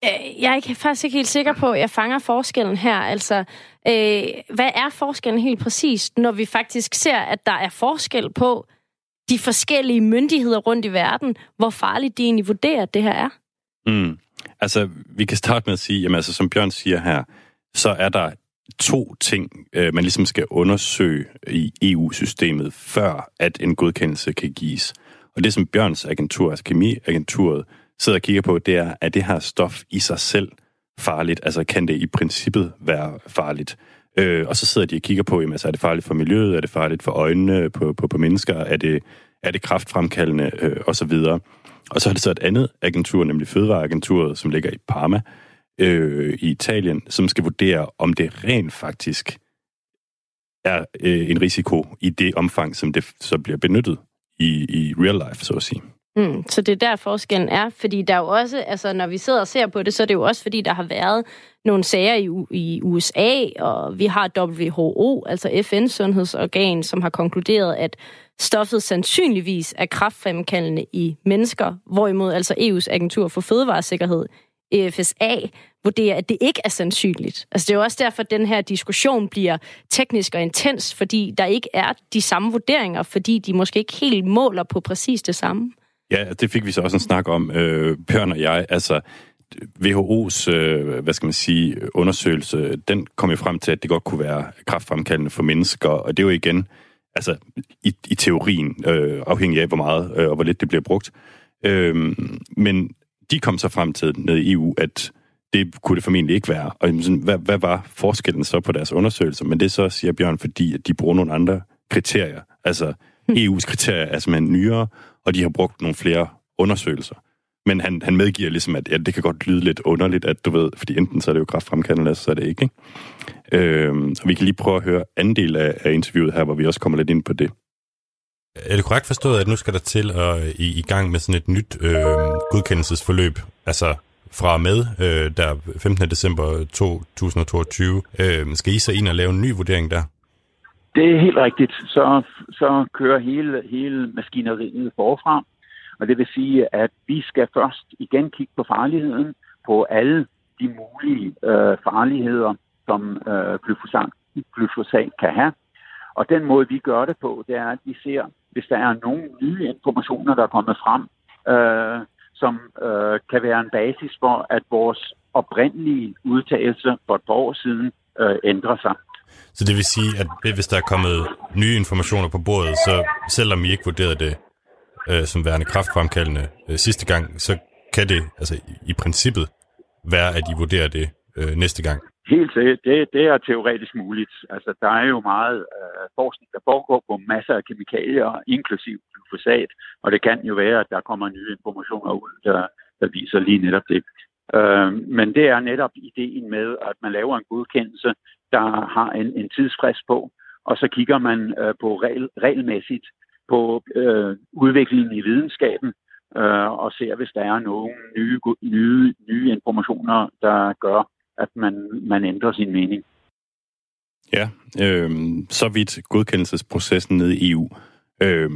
Øh, jeg er faktisk ikke helt sikker på, at jeg fanger forskellen her. Altså, øh, hvad er forskellen helt præcist, når vi faktisk ser, at der er forskel på de forskellige myndigheder rundt i verden, hvor farligt de egentlig vurderer, at det her er? Mm. Altså, vi kan starte med at sige, jamen altså, som Bjørn siger her, så er der to ting, øh, man ligesom skal undersøge i EU-systemet, før at en godkendelse kan gives. Og det som Bjørns agentur, altså kemiagenturet, sidder og kigger på, det er, at det her stof i sig selv farligt? Altså kan det i princippet være farligt? Øh, og så sidder de og kigger på, jamen, altså, er det farligt for miljøet? Er det farligt for øjnene på, på, på mennesker? Er det, er det kraftfremkaldende? Øh, og så videre. Og så er det så et andet agentur, nemlig Fødevareagenturet, som ligger i Parma øh, i Italien, som skal vurdere, om det rent faktisk er øh, en risiko i det omfang, som det så bliver benyttet i, i real life, så at sige. Mm, så det er der forskellen er, fordi der jo også, altså når vi sidder og ser på det, så er det jo også fordi, der har været nogle sager i, i USA, og vi har WHO, altså FN's sundhedsorgan, som har konkluderet, at stoffet sandsynligvis er kraftfremkaldende i mennesker, hvorimod altså EU's agentur for fødevaresikkerhed, EFSA, vurderer, at det ikke er sandsynligt. Altså det er jo også derfor, at den her diskussion bliver teknisk og intens, fordi der ikke er de samme vurderinger, fordi de måske ikke helt måler på præcis det samme. Ja, det fik vi så også en snak om, øh, Bjørn og jeg. Altså, WHO's, øh, hvad skal man sige, undersøgelse, den kom jo frem til, at det godt kunne være kraftfremkaldende for mennesker, og det er jo igen, altså i, i teorien, øh, afhængig af hvor meget øh, og hvor lidt det bliver brugt. Øh, men de kom så frem til ned i EU, at det kunne det formentlig ikke være. Og sådan, hvad, hvad var forskellen så på deres undersøgelser? Men det så, siger Bjørn, fordi at de bruger nogle andre kriterier. Altså, hm. EU's kriterier er simpelthen nyere, og de har brugt nogle flere undersøgelser. Men han, han medgiver ligesom, at ja, det kan godt lyde lidt underligt, at du ved, fordi enten så er det jo kraftfremkaldende, eller så er det ikke. ikke? Øhm, og vi kan lige prøve at høre anden del af, af interviewet her, hvor vi også kommer lidt ind på det. Er det korrekt forstået, at nu skal der til at i, i gang med sådan et nyt øh, godkendelsesforløb, altså fra med øh, der 15. december 2022. Øh, skal I så ind og lave en ny vurdering der? Det er helt rigtigt. Så, så kører hele, hele maskineriet forfra. Og det vil sige, at vi skal først igen kigge på farligheden på alle de mulige øh, farligheder, som øh, glyfosat, glyfosat kan have. Og den måde, vi gør det på, det er, at vi ser, hvis der er nogle nye informationer, der er kommet frem, øh, som øh, kan være en basis for, at vores oprindelige udtalelse for et par år siden øh, ændrer sig. Så det vil sige, at hvis der er kommet nye informationer på bordet, så selvom I ikke vurderede det øh, som værende kraftfremkaldende øh, sidste gang, så kan det altså i, princippet være, at I vurderer det øh, næste gang? Helt sikkert. Det, det er teoretisk muligt. Altså, der er jo meget øh, forskning, der foregår på masser af kemikalier, inklusiv glyfosat, og det kan jo være, at der kommer nye informationer ud, der, der viser lige netop det. Øh, men det er netop ideen med, at man laver en godkendelse, der har en, en tidsfrist på, og så kigger man øh, på regel, regelmæssigt på øh, udviklingen i videnskaben, øh, og ser, hvis der er nogle nye, nye, nye informationer, der gør, at man, man ændrer sin mening. Ja, øh, så vidt godkendelsesprocessen nede i EU. Øh,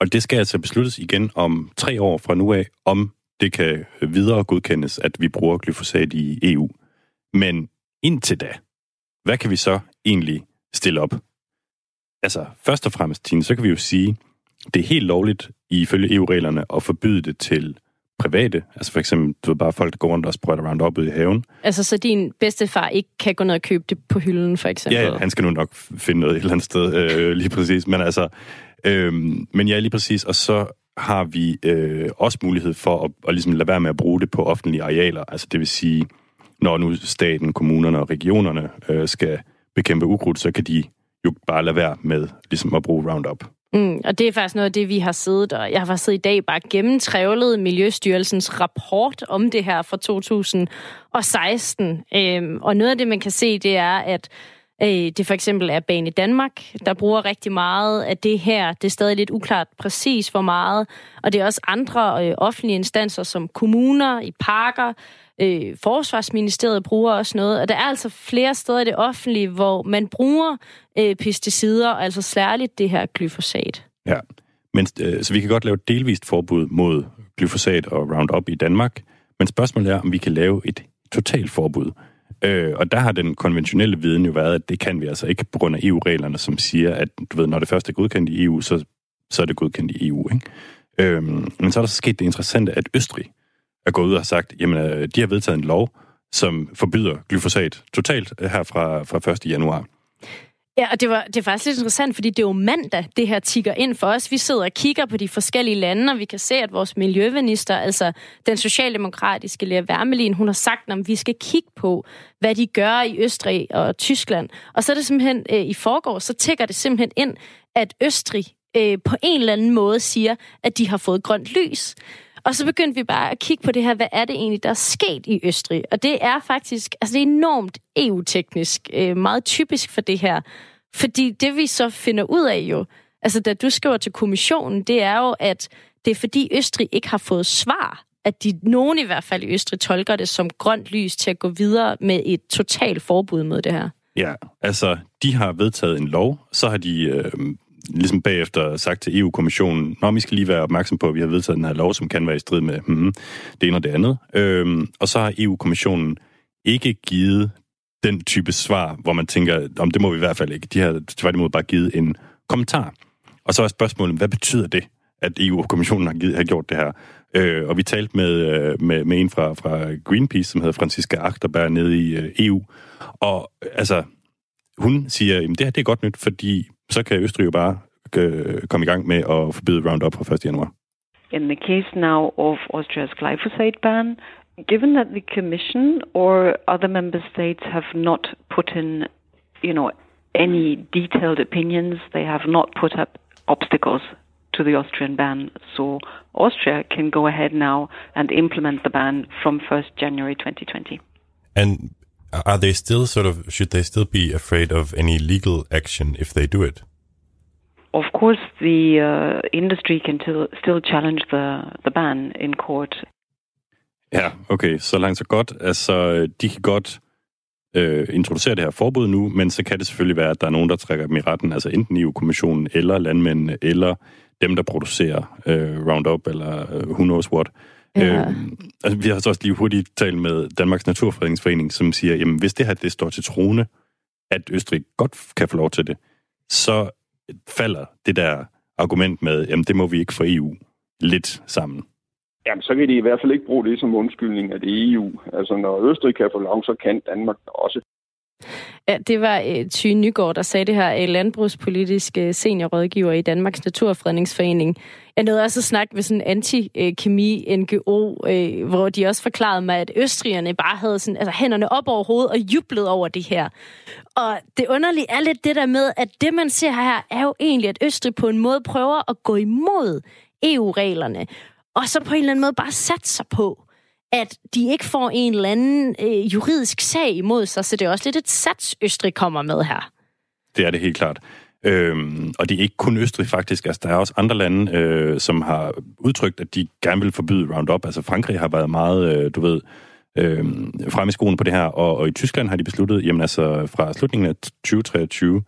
og det skal altså besluttes igen om tre år fra nu af, om det kan videre godkendes, at vi bruger glyfosat i EU. Men indtil da, hvad kan vi så egentlig stille op? Altså, først og fremmest, Tine, så kan vi jo sige, det er helt lovligt ifølge EU-reglerne at forbyde det til private. Altså for eksempel, du ved bare folk, der går rundt og sprøjter Roundup ud i haven. Altså så din bedstefar ikke kan gå ned og købe det på hylden, for eksempel? Ja, ja han skal nu nok finde noget et eller andet sted, øh, lige præcis. Men altså, øh, men ja, lige præcis. Og så har vi øh, også mulighed for at, at ligesom lade være med at bruge det på offentlige arealer. Altså det vil sige, når nu staten, kommunerne og regionerne øh, skal bekæmpe ukrudt, så kan de jo bare lade være med ligesom at bruge Roundup. Mm, og det er faktisk noget af det, vi har siddet, og jeg har faktisk siddet i dag bare gennemtrævlet Miljøstyrelsens rapport om det her fra 2016. Øhm, og noget af det, man kan se, det er, at Øh, det for eksempel er Bane Danmark, der bruger rigtig meget af det her. Det er stadig lidt uklart præcis, hvor meget. Og det er også andre øh, offentlige instanser, som kommuner, i parker, Øh, Forsvarsministeriet bruger også noget, og der er altså flere steder i det offentlige, hvor man bruger øh, pesticider, altså særligt det her glyfosat. Ja, men, øh, så vi kan godt lave et delvist forbud mod glyfosat og Roundup i Danmark, men spørgsmålet er, om vi kan lave et totalt forbud. Øh, og der har den konventionelle viden jo været, at det kan vi altså ikke på grund af EU-reglerne, som siger, at du ved, når det først er godkendt i EU, så, så er det godkendt i EU. Ikke? Øh, men så er der så sket det interessante, at Østrig er gået ud og har sagt, jamen øh, de har vedtaget en lov, som forbyder glyfosat totalt øh, her fra, fra 1. januar. Ja, og det, var, det er faktisk lidt interessant, fordi det er jo mandag, det her tigger ind for os. Vi sidder og kigger på de forskellige lande, og vi kan se, at vores miljøminister, altså den socialdemokratiske Lea Wermelin, hun har sagt, at vi skal kigge på, hvad de gør i Østrig og Tyskland. Og så er det simpelthen, øh, i forgår, så tækker det simpelthen ind, at Østrig øh, på en eller anden måde siger, at de har fået grønt lys. Og så begyndte vi bare at kigge på det her, hvad er det egentlig, der er sket i Østrig? Og det er faktisk, altså det er enormt EU-teknisk, øh, meget typisk for det her. Fordi det vi så finder ud af jo, altså da du skriver til kommissionen, det er jo, at det er fordi Østrig ikke har fået svar at de, nogen i hvert fald i Østrig tolker det som grønt lys til at gå videre med et totalt forbud mod det her. Ja, altså, de har vedtaget en lov, så har de øh, ligesom bagefter sagt til EU-kommissionen, at vi skal lige være opmærksom på, at vi har vedtaget den her lov, som kan være i strid med hmm, det ene og det andet. Øhm, og så har EU-kommissionen ikke givet den type svar, hvor man tænker, om det må vi i hvert fald ikke. De har tværtimod bare givet en kommentar. Og så er spørgsmålet, hvad betyder det, at EU-kommissionen har, givet, har gjort det her? Øh, og vi talte med, øh, med, med en fra, fra Greenpeace, som hedder Franziska Achterberg, nede i øh, EU. Og altså, hun siger, at det her det er godt nyt, fordi så kan Østrig jo bare øh, komme i gang med at forbyde Roundup fra 1. januar. In the case now of Austria's glyphosate ban, given that the Commission or other member states have not put in, you know, any detailed opinions, they have not put up obstacles to the Austrian ban. So Austria can go ahead now and implement the ban from 1st January 2020. And are they still sort of should they still be afraid of any legal action if they do it? of course, the uh, industry can still, still challenge the, the ban in court. Ja, okay, så langt så godt. Altså, de kan godt øh, introducere det her forbud nu, men så kan det selvfølgelig være, at der er nogen, der trækker dem i retten, altså enten EU-kommissionen, eller landmændene, eller dem, der producerer øh, Roundup, eller øh, who knows what. Ja. Øh, altså, vi har så også lige hurtigt talt med Danmarks Naturfredningsforening, som siger, jamen hvis det her det står til trone, at Østrig godt kan få lov til det, så falder det der argument med, jamen det må vi ikke for EU, lidt sammen. Jamen, så kan de i hvert fald ikke bruge det som undskyldning, at det er EU. Altså, når Østrig kan få lov, så kan Danmark også. Ja, det var uh, Thy Nygaard, der sagde det her, øh, landbrugspolitisk øh, seniorrådgiver i Danmarks Naturfredningsforening. Jeg nåede også at snakke med sådan en anti-kemi-NGO, uh, hvor de også forklarede mig, at østrigerne bare havde sådan, altså, hænderne op over hovedet og jublet over det her. Og det underlige er lidt det der med, at det man ser her, er jo egentlig, at Østrig på en måde prøver at gå imod EU-reglerne og så på en eller anden måde bare sat sig på, at de ikke får en eller anden øh, juridisk sag imod sig, så det er også lidt et sats, Østrig kommer med her. Det er det helt klart. Øhm, og det er ikke kun Østrig faktisk, altså der er også andre lande, øh, som har udtrykt, at de gerne vil forbyde Roundup. Altså Frankrig har været meget, øh, du ved, øh, frem i skoen på det her, og, og i Tyskland har de besluttet, jamen altså fra slutningen af 2023,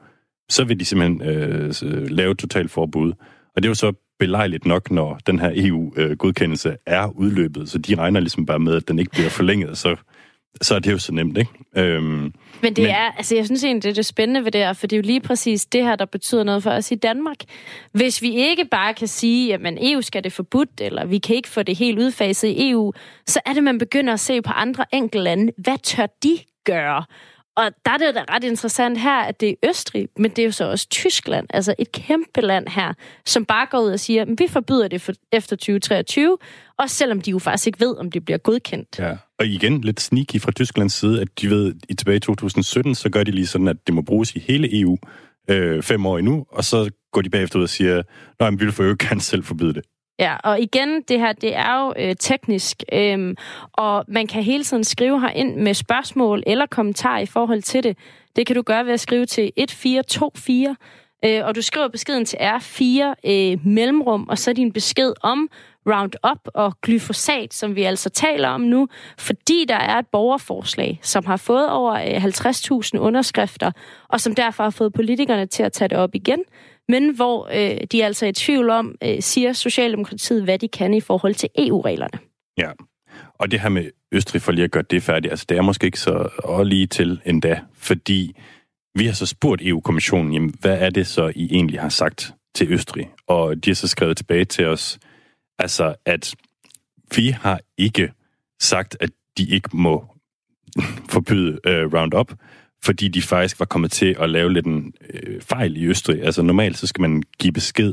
så vil de simpelthen øh, lave et totalt forbud. Og det er jo så belejligt nok, når den her EU-godkendelse er udløbet, så de regner ligesom bare med, at den ikke bliver forlænget, så, så er det jo så nemt, ikke? Øhm, men det men, er, altså jeg synes egentlig, det er det spændende ved det her, for det er jo lige præcis det her, der betyder noget for os i Danmark. Hvis vi ikke bare kan sige, at man EU skal det forbudt, eller vi kan ikke få det helt udfaset i EU, så er det, man begynder at se på andre enkelte lande. Hvad tør de gøre? Og der er det da ret interessant her, at det er Østrig, men det er jo så også Tyskland, altså et kæmpe land her, som bare går ud og siger, at vi forbyder det for, efter 2023, også selvom de jo faktisk ikke ved, om det bliver godkendt. Ja. Og igen, lidt sneaky fra Tysklands side, at de ved, i tilbage i 2017, så gør de lige sådan, at det må bruges i hele EU øh, fem år endnu, og så går de bagefter ud og siger, nej, vi vil for øvrigt gerne selv forbyde det. Ja, og igen, det her, det er jo øh, teknisk, øhm, og man kan hele tiden skrive her ind med spørgsmål eller kommentarer i forhold til det. Det kan du gøre ved at skrive til 1424, øh, og du skriver beskeden til R4 øh, mellemrum, og så din besked om Roundup og glyfosat, som vi altså taler om nu, fordi der er et borgerforslag, som har fået over øh, 50.000 underskrifter, og som derfor har fået politikerne til at tage det op igen men hvor øh, de er altså i tvivl om, øh, siger Socialdemokratiet, hvad de kan i forhold til EU-reglerne. Ja, og det her med Østrig, for lige at gøre det færdigt, altså det er måske ikke så og lige til endda, fordi vi har så spurgt EU-kommissionen, jamen, hvad er det så, I egentlig har sagt til Østrig? Og de har så skrevet tilbage til os, altså at vi har ikke sagt, at de ikke må forbyde øh, Roundup, fordi de faktisk var kommet til at lave lidt en øh, fejl i Østrig. Altså normalt så skal man give besked,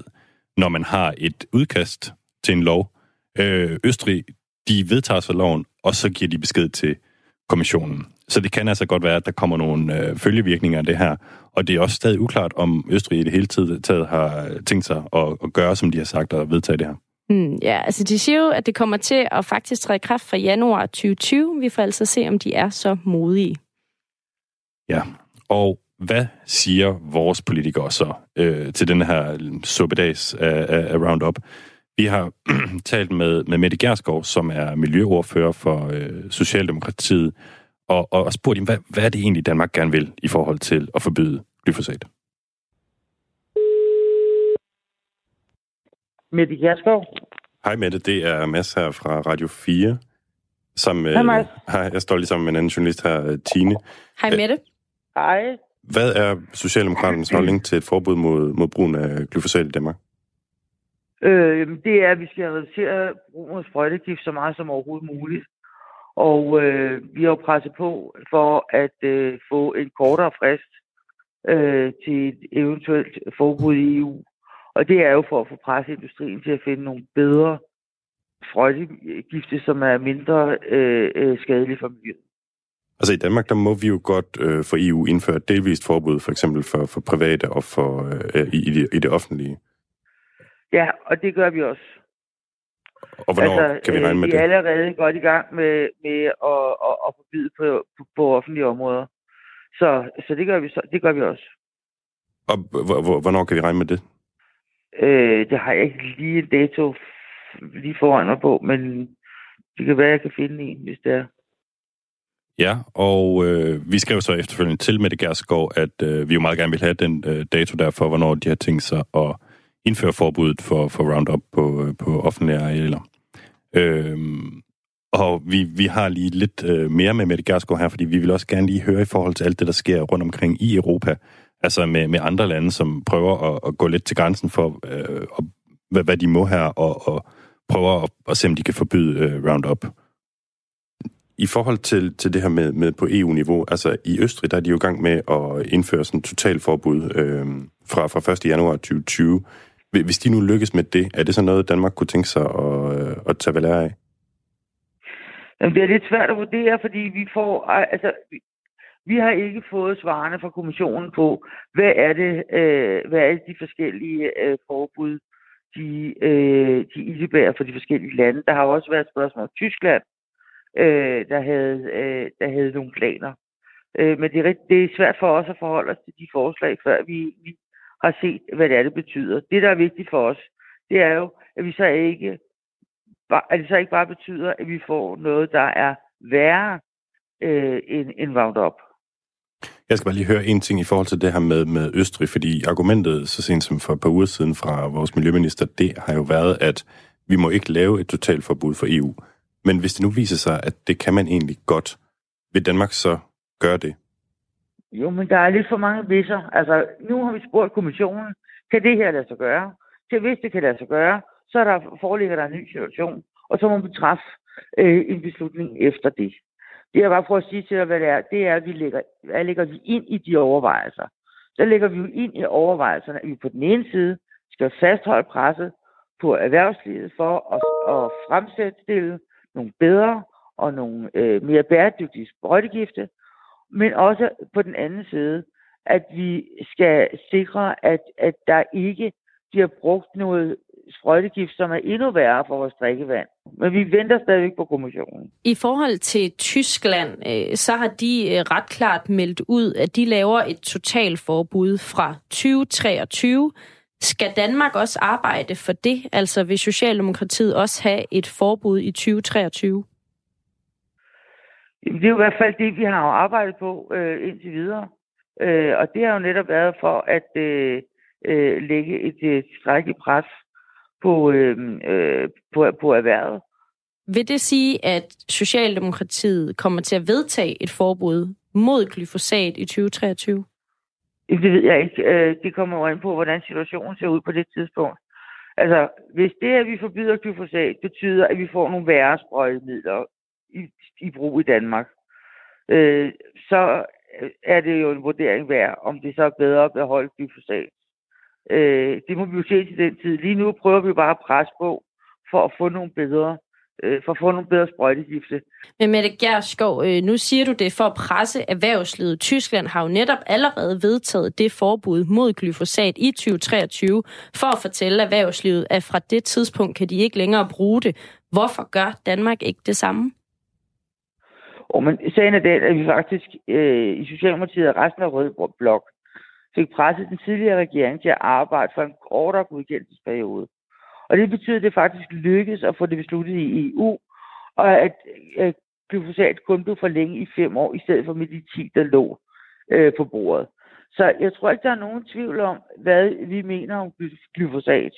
når man har et udkast til en lov. Øh, Østrig, de vedtager så loven, og så giver de besked til kommissionen. Så det kan altså godt være, at der kommer nogle øh, følgevirkninger af det her. Og det er også stadig uklart, om Østrig i det hele taget har tænkt sig at, at gøre, som de har sagt, og vedtage det her. Mm, ja, altså de siger jo, at det kommer til at faktisk træde kraft fra januar 2020. Vi får altså se, om de er så modige. Ja, og hvad siger vores politikere så øh, til den her suppedags af, af, af Roundup? Vi har talt med, med Mette Gerskov, som er miljøordfører for øh, Socialdemokratiet, og, og, og spurgt dem, hvad, hvad er det egentlig, Danmark gerne vil i forhold til at forbyde glyfosat? Mette Gerskov. Hej Mette, det er Mads her fra Radio 4. Som, Hej Mads. Øh, hej, jeg står lige sammen med en anden journalist her, Tine. Hej Mette. Hej. Hvad er Socialdemokraternes holdning til et forbud mod, mod brugen af glyfosat i Danmark? Øh, det er, at vi skal reducere brugen af sprøjtegift så meget som overhovedet muligt. Og øh, vi har jo presset på for at øh, få en kortere frist øh, til et eventuelt forbud i EU. Og det er jo for at få presset industrien til at finde nogle bedre sprøjtegifte, som er mindre øh, øh, skadelige for miljøet. Altså i Danmark, der må vi jo godt øh, for EU indføre et delvist forbud, for eksempel for, for private og for øh, i, i, det, i det offentlige. Ja, og det gør vi også. Og hvornår altså, kan vi regne med øh, det? Vi er allerede godt i gang med, med at, at, at forbyde på, på, på offentlige områder. Så, så, det, gør vi, så det gør vi også. Og hvornår kan vi regne med det? Øh, det har jeg ikke lige en dato lige foran mig på, men det kan være, jeg kan finde en, hvis det er. Ja, og øh, vi skrev så efterfølgende til Mette Gersgaard, at øh, vi jo meget gerne vil have den øh, dato der for, hvornår de har tænkt sig at indføre forbuddet for, for Roundup på, øh, på offentlige arealer. Øh, og vi, vi har lige lidt øh, mere med Mette Gersgaard her, fordi vi vil også gerne lige høre i forhold til alt det, der sker rundt omkring i Europa, altså med, med andre lande, som prøver at, at gå lidt til grænsen for, øh, og, hvad, hvad de må her, og, og prøver at, at se, om de kan forbyde øh, Roundup. I forhold til, til det her med, med på EU-niveau, altså i Østrig, der er de jo i gang med at indføre sådan et totalforbud øh, fra, fra 1. januar 2020. Hvis de nu lykkes med det, er det så noget, Danmark kunne tænke sig at, øh, at tage lære af? Jamen, det er lidt svært at vurdere, fordi vi får, altså, vi- har ikke fået svarene fra kommissionen på, hvad er det, øh, hvad er det de forskellige øh, forbud, de, øh, de indebærer for de forskellige lande. Der har også været spørgsmål om Tyskland, øh, der, havde, øh, der havde nogle planer. Øh, men det er, det er svært for os at forholde os til de forslag, før vi, vi har set, hvad det er, det betyder. Det, der er vigtigt for os, det er jo, at vi så ikke at det så ikke bare betyder, at vi får noget, der er værre øh, end, end Roundup. Jeg skal bare lige høre en ting i forhold til det her med, med Østrig, fordi argumentet så sent som for et par uger siden fra vores miljøminister, det har jo været, at vi må ikke lave et totalforbud for EU. Men hvis det nu viser sig, at det kan man egentlig godt, vil Danmark så gøre det? Jo, men der er lidt for mange visser. Altså, nu har vi spurgt kommissionen, kan det her lade sig gøre? Så hvis det kan lade sig gøre, så er der, foreligger der en ny situation, og så må vi træffe øh, en beslutning efter det. Det jeg bare prøver at sige til dig, hvad det er, det er, at vi lægger, hvad lægger vi ind i de overvejelser. Der lægger vi jo ind i overvejelserne, at vi på den ene side skal fastholde presset på erhvervslivet for at, at fremsætte nogle bedre og nogle øh, mere bæredygtige sprøjtegifte, men også på den anden side, at vi skal sikre, at, at der ikke bliver brugt noget sprøjtegift, som er endnu værre for vores drikkevand. Men vi venter stadigvæk på kommissionen. I forhold til Tyskland, øh, så har de øh, ret klart meldt ud, at de laver et totalforbud fra 2023. Skal Danmark også arbejde for det? Altså vil Socialdemokratiet også have et forbud i 2023? Jamen, det er jo i hvert fald det, vi har jo arbejdet på øh, indtil videre. Øh, og det har jo netop været for at øh, øh, lægge et øh, pres på, øh, øh, på, på erhvervet. Vil det sige, at Socialdemokratiet kommer til at vedtage et forbud mod glyfosat i 2023? Det ved jeg ikke. Øh, det kommer jo an på, hvordan situationen ser ud på det tidspunkt. Altså, hvis det, at vi forbyder glyfosat, betyder, at vi får nogle værre sprøjtemidler i, i brug i Danmark, øh, så er det jo en vurdering værd, om det så er bedre at beholde glyfosat. Øh, det må vi jo se til den tid. Lige nu prøver vi bare at presse på for at få nogle bedre, øh, for at få nogle bedre sprøjtegifte. Men Mette Gerskov, øh, nu siger du det for at presse erhvervslivet. Tyskland har jo netop allerede vedtaget det forbud mod glyfosat i 2023, for at fortælle erhvervslivet, at fra det tidspunkt kan de ikke længere bruge det. Hvorfor gør Danmark ikke det samme? Og men sagen er den, at vi faktisk øh, i Socialdemokratiet og resten af Røde Blok fik presset den tidligere regering til at arbejde for en kortere godkendelsesperiode. Og det betyder, at det faktisk lykkedes at få det besluttet i EU, og at øh, glyfosat kun blev forlænget i fem år, i stedet for med de 10, der lå øh, på bordet. Så jeg tror ikke, der er nogen tvivl om, hvad vi mener om gly- glyfosat.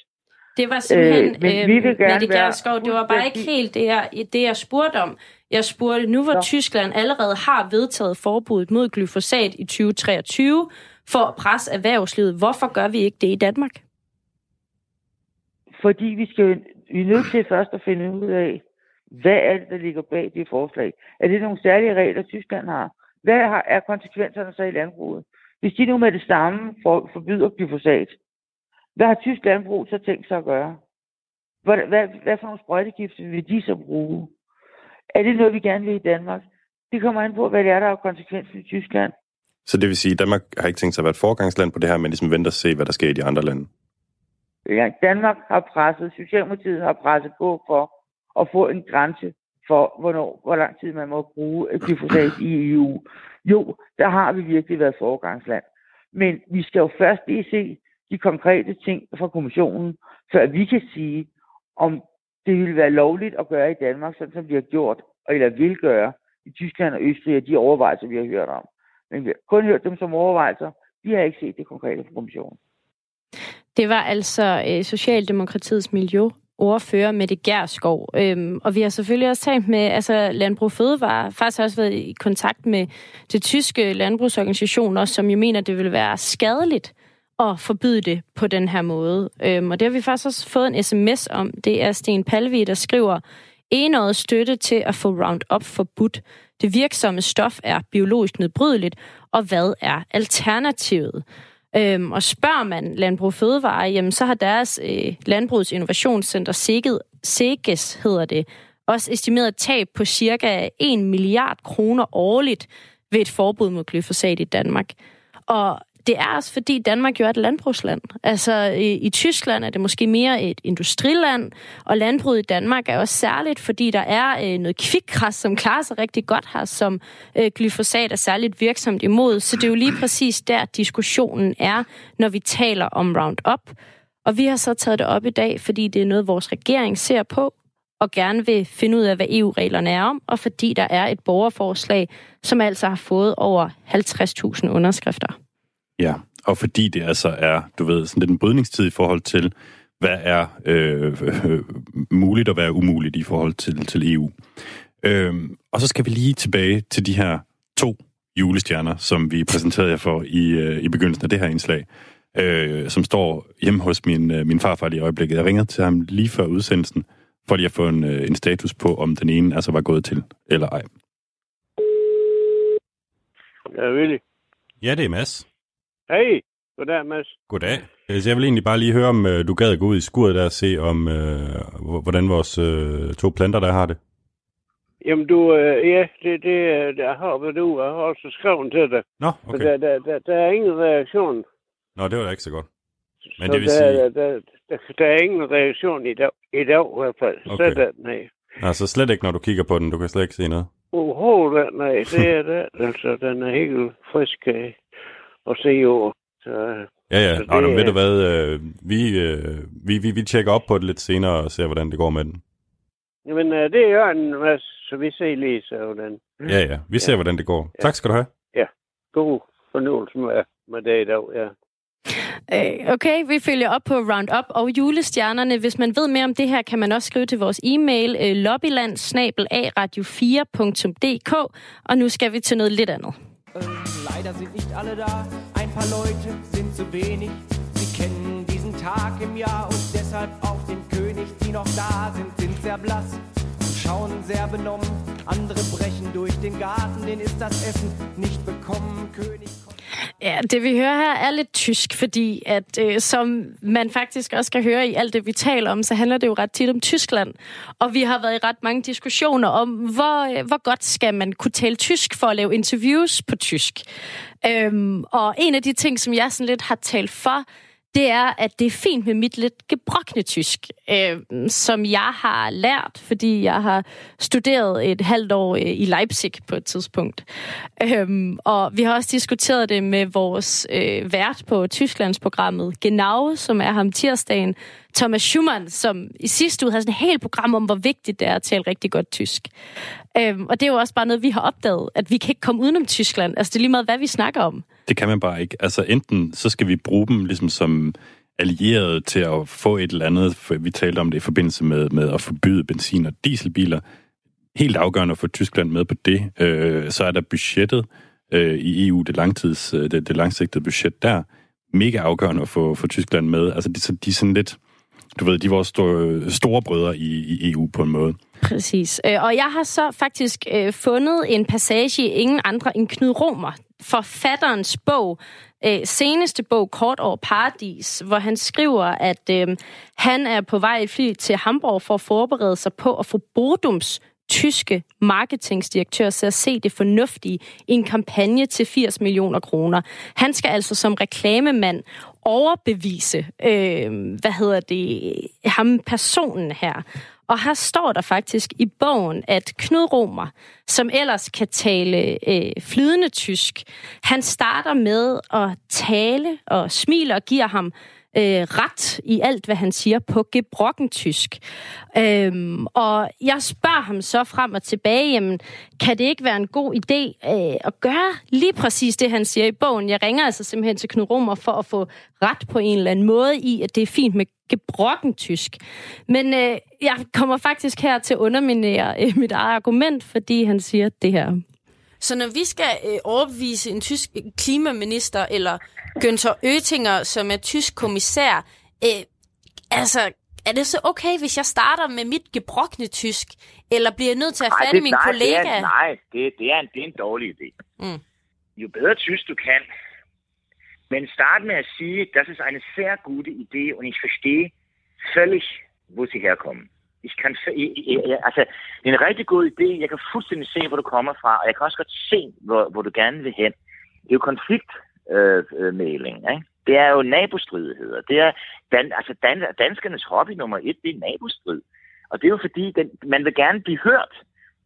Det var simpelthen, Øh, men vi vil øh, gerne Mette være Gerskov, det var bare ikke helt det, jeg, det, jeg spurgte om. Jeg spurgte, nu hvor Tyskland allerede har vedtaget forbuddet mod glyfosat i 2023 for at presse erhvervslivet, hvorfor gør vi ikke det i Danmark? Fordi vi skal vi er nødt til først at finde ud af, hvad er det, der ligger bag det forslag? Er det nogle særlige regler, Tyskland har? Hvad har, er konsekvenserne så i landbruget? Hvis de nu med det samme for, forbyder glyfosat, hvad har tysk landbrug så tænkt sig at gøre? Hvad, hvad, hvad for nogle sprøjtegifte vil de så bruge? Er det noget, vi gerne vil i Danmark? Det kommer an på, hvad det er, der er konsekvensen i Tyskland. Så det vil sige, at Danmark har ikke tænkt sig at være et forgangsland på det her, men ligesom venter og se, hvad der sker i de andre lande. Ja, Danmark har presset, Socialdemokratiet har presset på for at få en grænse for, hvornår, hvor lang tid man må bruge glyfosat i EU. Jo, der har vi virkelig været foregangsland. Men vi skal jo først lige se de konkrete ting fra kommissionen, før vi kan sige, om det vil være lovligt at gøre i Danmark, sådan som vi har gjort, eller vil gøre i Tyskland og Østrig, og de overvejelser, vi har hørt om. Men vi har kun hørt dem som overvejelser. Vi har ikke set det konkrete fra kommissionen. Det var altså øh, Socialdemokratiets miljø ordfører Mette Gerskov. Øhm, og vi har selvfølgelig også talt med altså, Landbrug Fødevare, faktisk også været i kontakt med det tyske landbrugsorganisation, også, som jo mener, det vil være skadeligt at forbyde det på den her måde. Øhm, og det har vi faktisk også fået en sms om. Det er Sten Palvi, der skriver, enåret støtte til at få Roundup forbudt. Det virksomme stof er biologisk nedbrydeligt, og hvad er alternativet? Øhm, og spørger man Landbrug Fødevare, jamen, så har deres øh, Landbrugets Innovationscenter, SEGES hedder det, også estimeret tab på cirka 1 milliard kroner årligt ved et forbud mod glyfosat i Danmark. Og det er også fordi Danmark jo er et landbrugsland. Altså i, i Tyskland er det måske mere et industriland, og landbruget i Danmark er også særligt, fordi der er øh, noget kvikgræs, som klarer sig rigtig godt her, som øh, glyfosat er særligt virksomt imod. Så det er jo lige præcis der diskussionen er, når vi taler om Roundup. Og vi har så taget det op i dag, fordi det er noget, vores regering ser på, og gerne vil finde ud af, hvad EU-reglerne er om, og fordi der er et borgerforslag, som altså har fået over 50.000 underskrifter. Ja, og fordi det altså er, du ved, sådan lidt en brydningstid i forhold til, hvad er øh, øh, muligt og hvad er umuligt i forhold til, til EU. Øh, og så skal vi lige tilbage til de her to julestjerner, som vi præsenterede jer for i, øh, i begyndelsen af det her indslag, øh, som står hjemme hos min, øh, min farfar i øjeblikket. Jeg ringede til ham lige før udsendelsen, for lige at få en, øh, en status på, om den ene altså var gået til, eller ej. Ja, Willy. Ja, det er Mads. Hej. Goddag, Mads. Goddag. Altså, jeg vil egentlig bare lige høre, om øh, du gad gå ud i skuret der og se, om øh, hvordan vores øh, to planter der har det. Jamen, du, øh, ja, det, det, der har vi du. Jeg har også skrevet til dig. Nå, okay. Men der, der, der, der er ingen reaktion. Nå, det var da ikke så godt. Men så det vil der, sige... Der, der, der, der er ingen reaktion i dag, i dag i hvert fald. Okay. Sådan, nej. Altså slet ikke, når du kigger på den. Du kan slet ikke se noget. Overhovedet, nej. Det er det. Altså, den er helt frisk øh, at se over. Så, Ja, ja. så Nå, det men ved er- du hvad? Øh, vi, øh, vi, vi, vi tjekker op på det lidt senere og ser, hvordan det går med den. Jamen, øh, det gør en masse, så vi ser lige så hvordan. Ja, ja. Vi ser, hvordan det går. Tak skal du have. Ja, god fornøjelse med, med det i dag, ja. Øh, Okay, vi følger op på Roundup og julestjernerne. Hvis man ved mere om det her, kan man også skrive til vores e-mail øh, lobbyland radio 4dk Og nu skal vi til noget lidt andet. Leider sind nicht alle da, ein paar Leute sind zu wenig. Sie kennen diesen Tag im Jahr und deshalb auch den König. Die noch da sind, sind sehr blass schauen sehr benommen. Andere brechen durch den Garten, den ist das Essen nicht bekommen. König Ja, det vi hører her er lidt tysk, fordi at øh, som man faktisk også kan høre i alt det, vi taler om, så handler det jo ret tit om Tyskland. Og vi har været i ret mange diskussioner om, hvor, øh, hvor godt skal man kunne tale tysk for at lave interviews på tysk. Øhm, og en af de ting, som jeg sådan lidt har talt for, det er, at det er fint med mit lidt gebrokne tysk, øh, som jeg har lært, fordi jeg har studeret et halvt år øh, i Leipzig på et tidspunkt. Øh, og vi har også diskuteret det med vores øh, vært på Tysklandsprogrammet, Genau, som er ham tirsdagen, Thomas Schumann, som i sidste uge havde sådan et helt program om, hvor vigtigt det er at tale rigtig godt tysk. Øhm, og det er jo også bare noget, vi har opdaget, at vi kan ikke komme udenom Tyskland. Altså det er lige meget, hvad vi snakker om. Det kan man bare ikke. Altså enten så skal vi bruge dem ligesom som allierede til at få et eller andet, for vi talte om det i forbindelse med, med at forbyde benzin- og dieselbiler. Helt afgørende at få Tyskland med på det. Øh, så er der budgettet øh, i EU, det, langtids, øh, det, det langsigtede budget der. Mega afgørende at få, få Tyskland med. Altså de, de er sådan lidt, du ved, de er vores store, brødre i, i EU på en måde. Præcis. Øh, og jeg har så faktisk øh, fundet en passage i ingen andre end Knud Romer, forfatterens bog, øh, seneste bog, Kort over Paradis, hvor han skriver, at øh, han er på vej i fly til Hamburg for at forberede sig på at få Bodums tyske marketingdirektør til at se det fornuftige i en kampagne til 80 millioner kroner. Han skal altså som reklamemand overbevise, øh, hvad hedder det, ham personen her. Og her står der faktisk i bogen, at Knud Romer, som ellers kan tale øh, flydende tysk, han starter med at tale og smiler og giver ham øh, ret i alt, hvad han siger på gebrokken-tysk. Øhm, og jeg spørger ham så frem og tilbage, jamen, kan det ikke være en god idé øh, at gøre lige præcis det, han siger i bogen? Jeg ringer altså simpelthen til Knud Romer for at få ret på en eller anden måde i, at det er fint med gebrokken tysk. Men øh, jeg kommer faktisk her til at underminere øh, mit eget argument, fordi han siger det her. Så når vi skal øh, overbevise en tysk klimaminister, eller Günther Oettinger, som er tysk kommissær, øh, altså, er det så okay, hvis jeg starter med mit gebrokne tysk? Eller bliver jeg nødt til at have fat i min nej, kollega? Det er, nej, det, det, er en, det er en dårlig idé. Mm. Jo bedre tysk du kan, men start med at sige, das ist eine sehr gute Idee und ich verstehe völlig, wo sie herkommen. Ich kan, altså, det er en rigtig god idé. Jeg kan fuldstændig se, hvor du kommer fra, og jeg kan også godt se, hvor, hvor du gerne vil hen. Det er jo konfliktmæling, øh, øh ikke? Det er jo nabostridigheder. Det er dan, altså dan, danskernes hobby nummer et, det er nabostrid. Og det er jo fordi, den, man vil gerne blive hørt.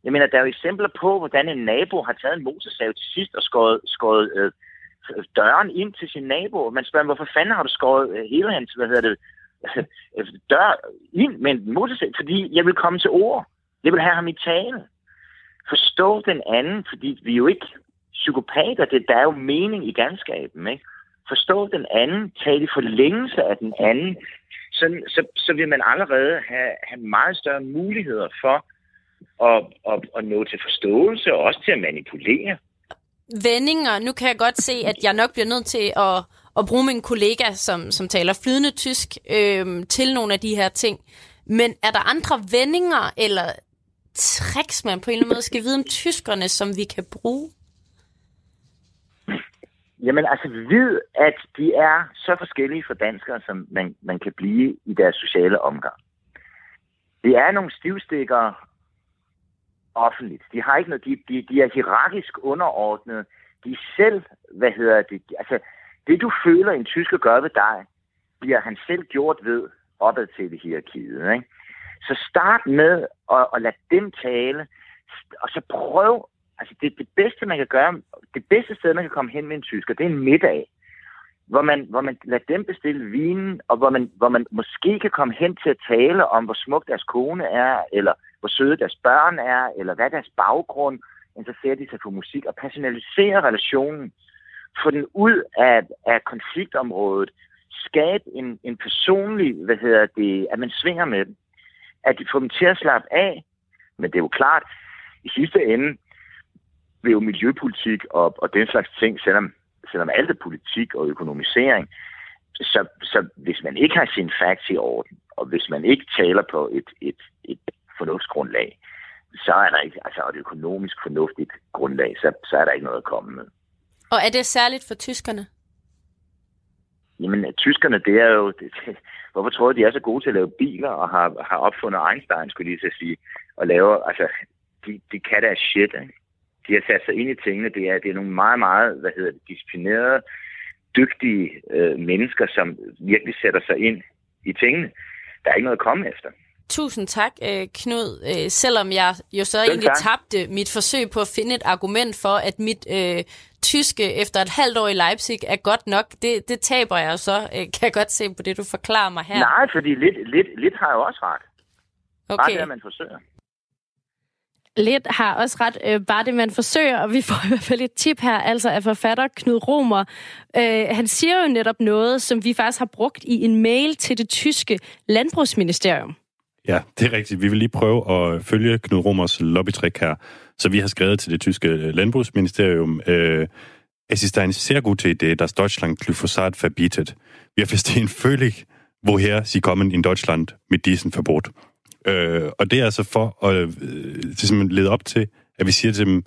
Jeg mener, der er jo eksempler på, hvordan en nabo har taget en motorsav til sidst og skåret, skåret øh, døren ind til sin nabo. Man spørger, hvorfor fanden har du skåret øh, hele hans, hvad hedder det, dør ind med en motorcykel, Fordi jeg vil komme til ord. Jeg vil have ham i tale. Forstå den anden, fordi vi er jo ikke psykopater. Det, der er jo mening i ganskaben, ikke? Forstå den anden, tale i forlængelse af den anden, så, så, så vil man allerede have, have meget større muligheder for at, at, at nå til forståelse og også til at manipulere. Vendinger, nu kan jeg godt se, at jeg nok bliver nødt til at, at bruge min kollega, som, som taler flydende tysk, øh, til nogle af de her ting. Men er der andre vendinger eller tricks, man på en eller anden måde skal vide om tyskerne, som vi kan bruge? Jamen altså, vid, at de er så forskellige for danskere, som man, man kan blive i deres sociale omgang. Det er nogle stivstikker offentligt. De har ikke noget, de, de, de er hierarkisk underordnet. De selv, hvad hedder det, altså, det du føler, en tysker gør ved dig, bliver han selv gjort ved opad til det hierarkiet. Ikke? Så start med at, at lade dem tale, og så prøv altså det, det bedste, man kan gøre, det bedste sted, man kan komme hen med en tysker, det er en middag, hvor man, hvor man lader dem bestille vinen, og hvor man, hvor man måske kan komme hen til at tale om, hvor smuk deres kone er, eller hvor søde deres børn er, eller hvad deres baggrund, interesserer de sig for musik, og personalisere relationen, få den ud af, af konfliktområdet, skabe en, en personlig, hvad hedder det, at man svinger med dem, at de får dem til at slappe af, men det er jo klart, i sidste ende, vil jo miljøpolitik og, og den slags ting, selvom, selvom alt er politik og økonomisering, så, så hvis man ikke har sin facts i orden, og hvis man ikke taler på et, et, et fornuftsgrundlag, så er der ikke, altså et økonomisk fornuftigt grundlag, så, så er der ikke noget at komme med. Og er det særligt for tyskerne? Jamen, tyskerne, det er jo... Det, det, hvorfor tror jeg, de er så gode til at lave biler og har, har opfundet Einstein, skulle lige så sige, og lave... Altså, de, de kan deres shit, ikke? de har sat sig ind i tingene. Det er, det er nogle meget, meget hvad hedder det, disciplinerede, dygtige øh, mennesker, som virkelig sætter sig ind i tingene. Der er ikke noget at komme efter. Tusind tak, øh, Knud. Øh, selvom jeg jo så Selv egentlig tak. tabte mit forsøg på at finde et argument for, at mit øh, tyske efter et halvt år i Leipzig er godt nok, det, det taber jeg så, øh, kan jeg godt se på det, du forklarer mig her. Nej, fordi lidt, lidt, lidt har jeg også ret. Okay. Bare det, at man forsøger lidt har også ret øh, bare det, man forsøger, og vi får i hvert fald et tip her, altså af forfatter Knud Romer. Øh, han siger jo netop noget, som vi faktisk har brugt i en mail til det tyske landbrugsministerium. Ja, det er rigtigt. Vi vil lige prøve at følge Knud Romers lobbytrik her. Så vi har skrevet til det tyske landbrugsministerium, äh, es ist eine sehr gute Idee, dass Deutschland Glyphosat verbietet. Wir verstehen völlig, woher Sie kommen in Deutschland mit diesem Verbot. Øh, og det er altså for at øh, lede op til, at vi siger til dem,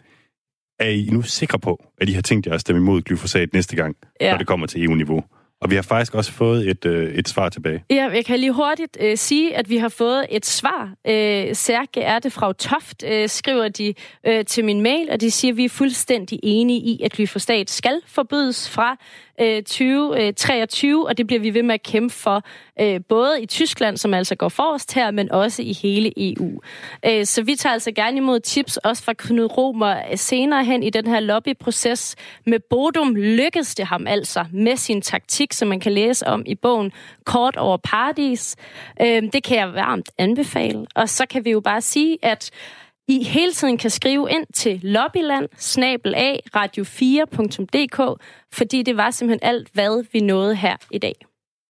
er I nu sikre på, at I har tænkt jer at stemme imod glyfosat næste gang, ja. når det kommer til EU-niveau? Og vi har faktisk også fået et, øh, et svar tilbage. Ja, jeg kan lige hurtigt øh, sige, at vi har fået et svar. Øh, Særke er det fra Toft, øh, skriver de øh, til min mail, og de siger, at vi er fuldstændig enige i, at glyfosat skal forbydes fra øh, 2023, øh, og det bliver vi ved med at kæmpe for, øh, både i Tyskland, som altså går forrest her, men også i hele EU. Øh, så vi tager altså gerne imod tips, også fra Knud Romer øh, senere hen i den her lobbyproces. Med Bodum lykkedes det ham altså med sin taktik, som man kan læse om i bogen Kort over Paradis. Øh, det kan jeg varmt anbefale. Og så kan vi jo bare sige, at i hele tiden kan skrive ind til lobbyland radio4.dk, fordi det var simpelthen alt, hvad vi nåede her i dag.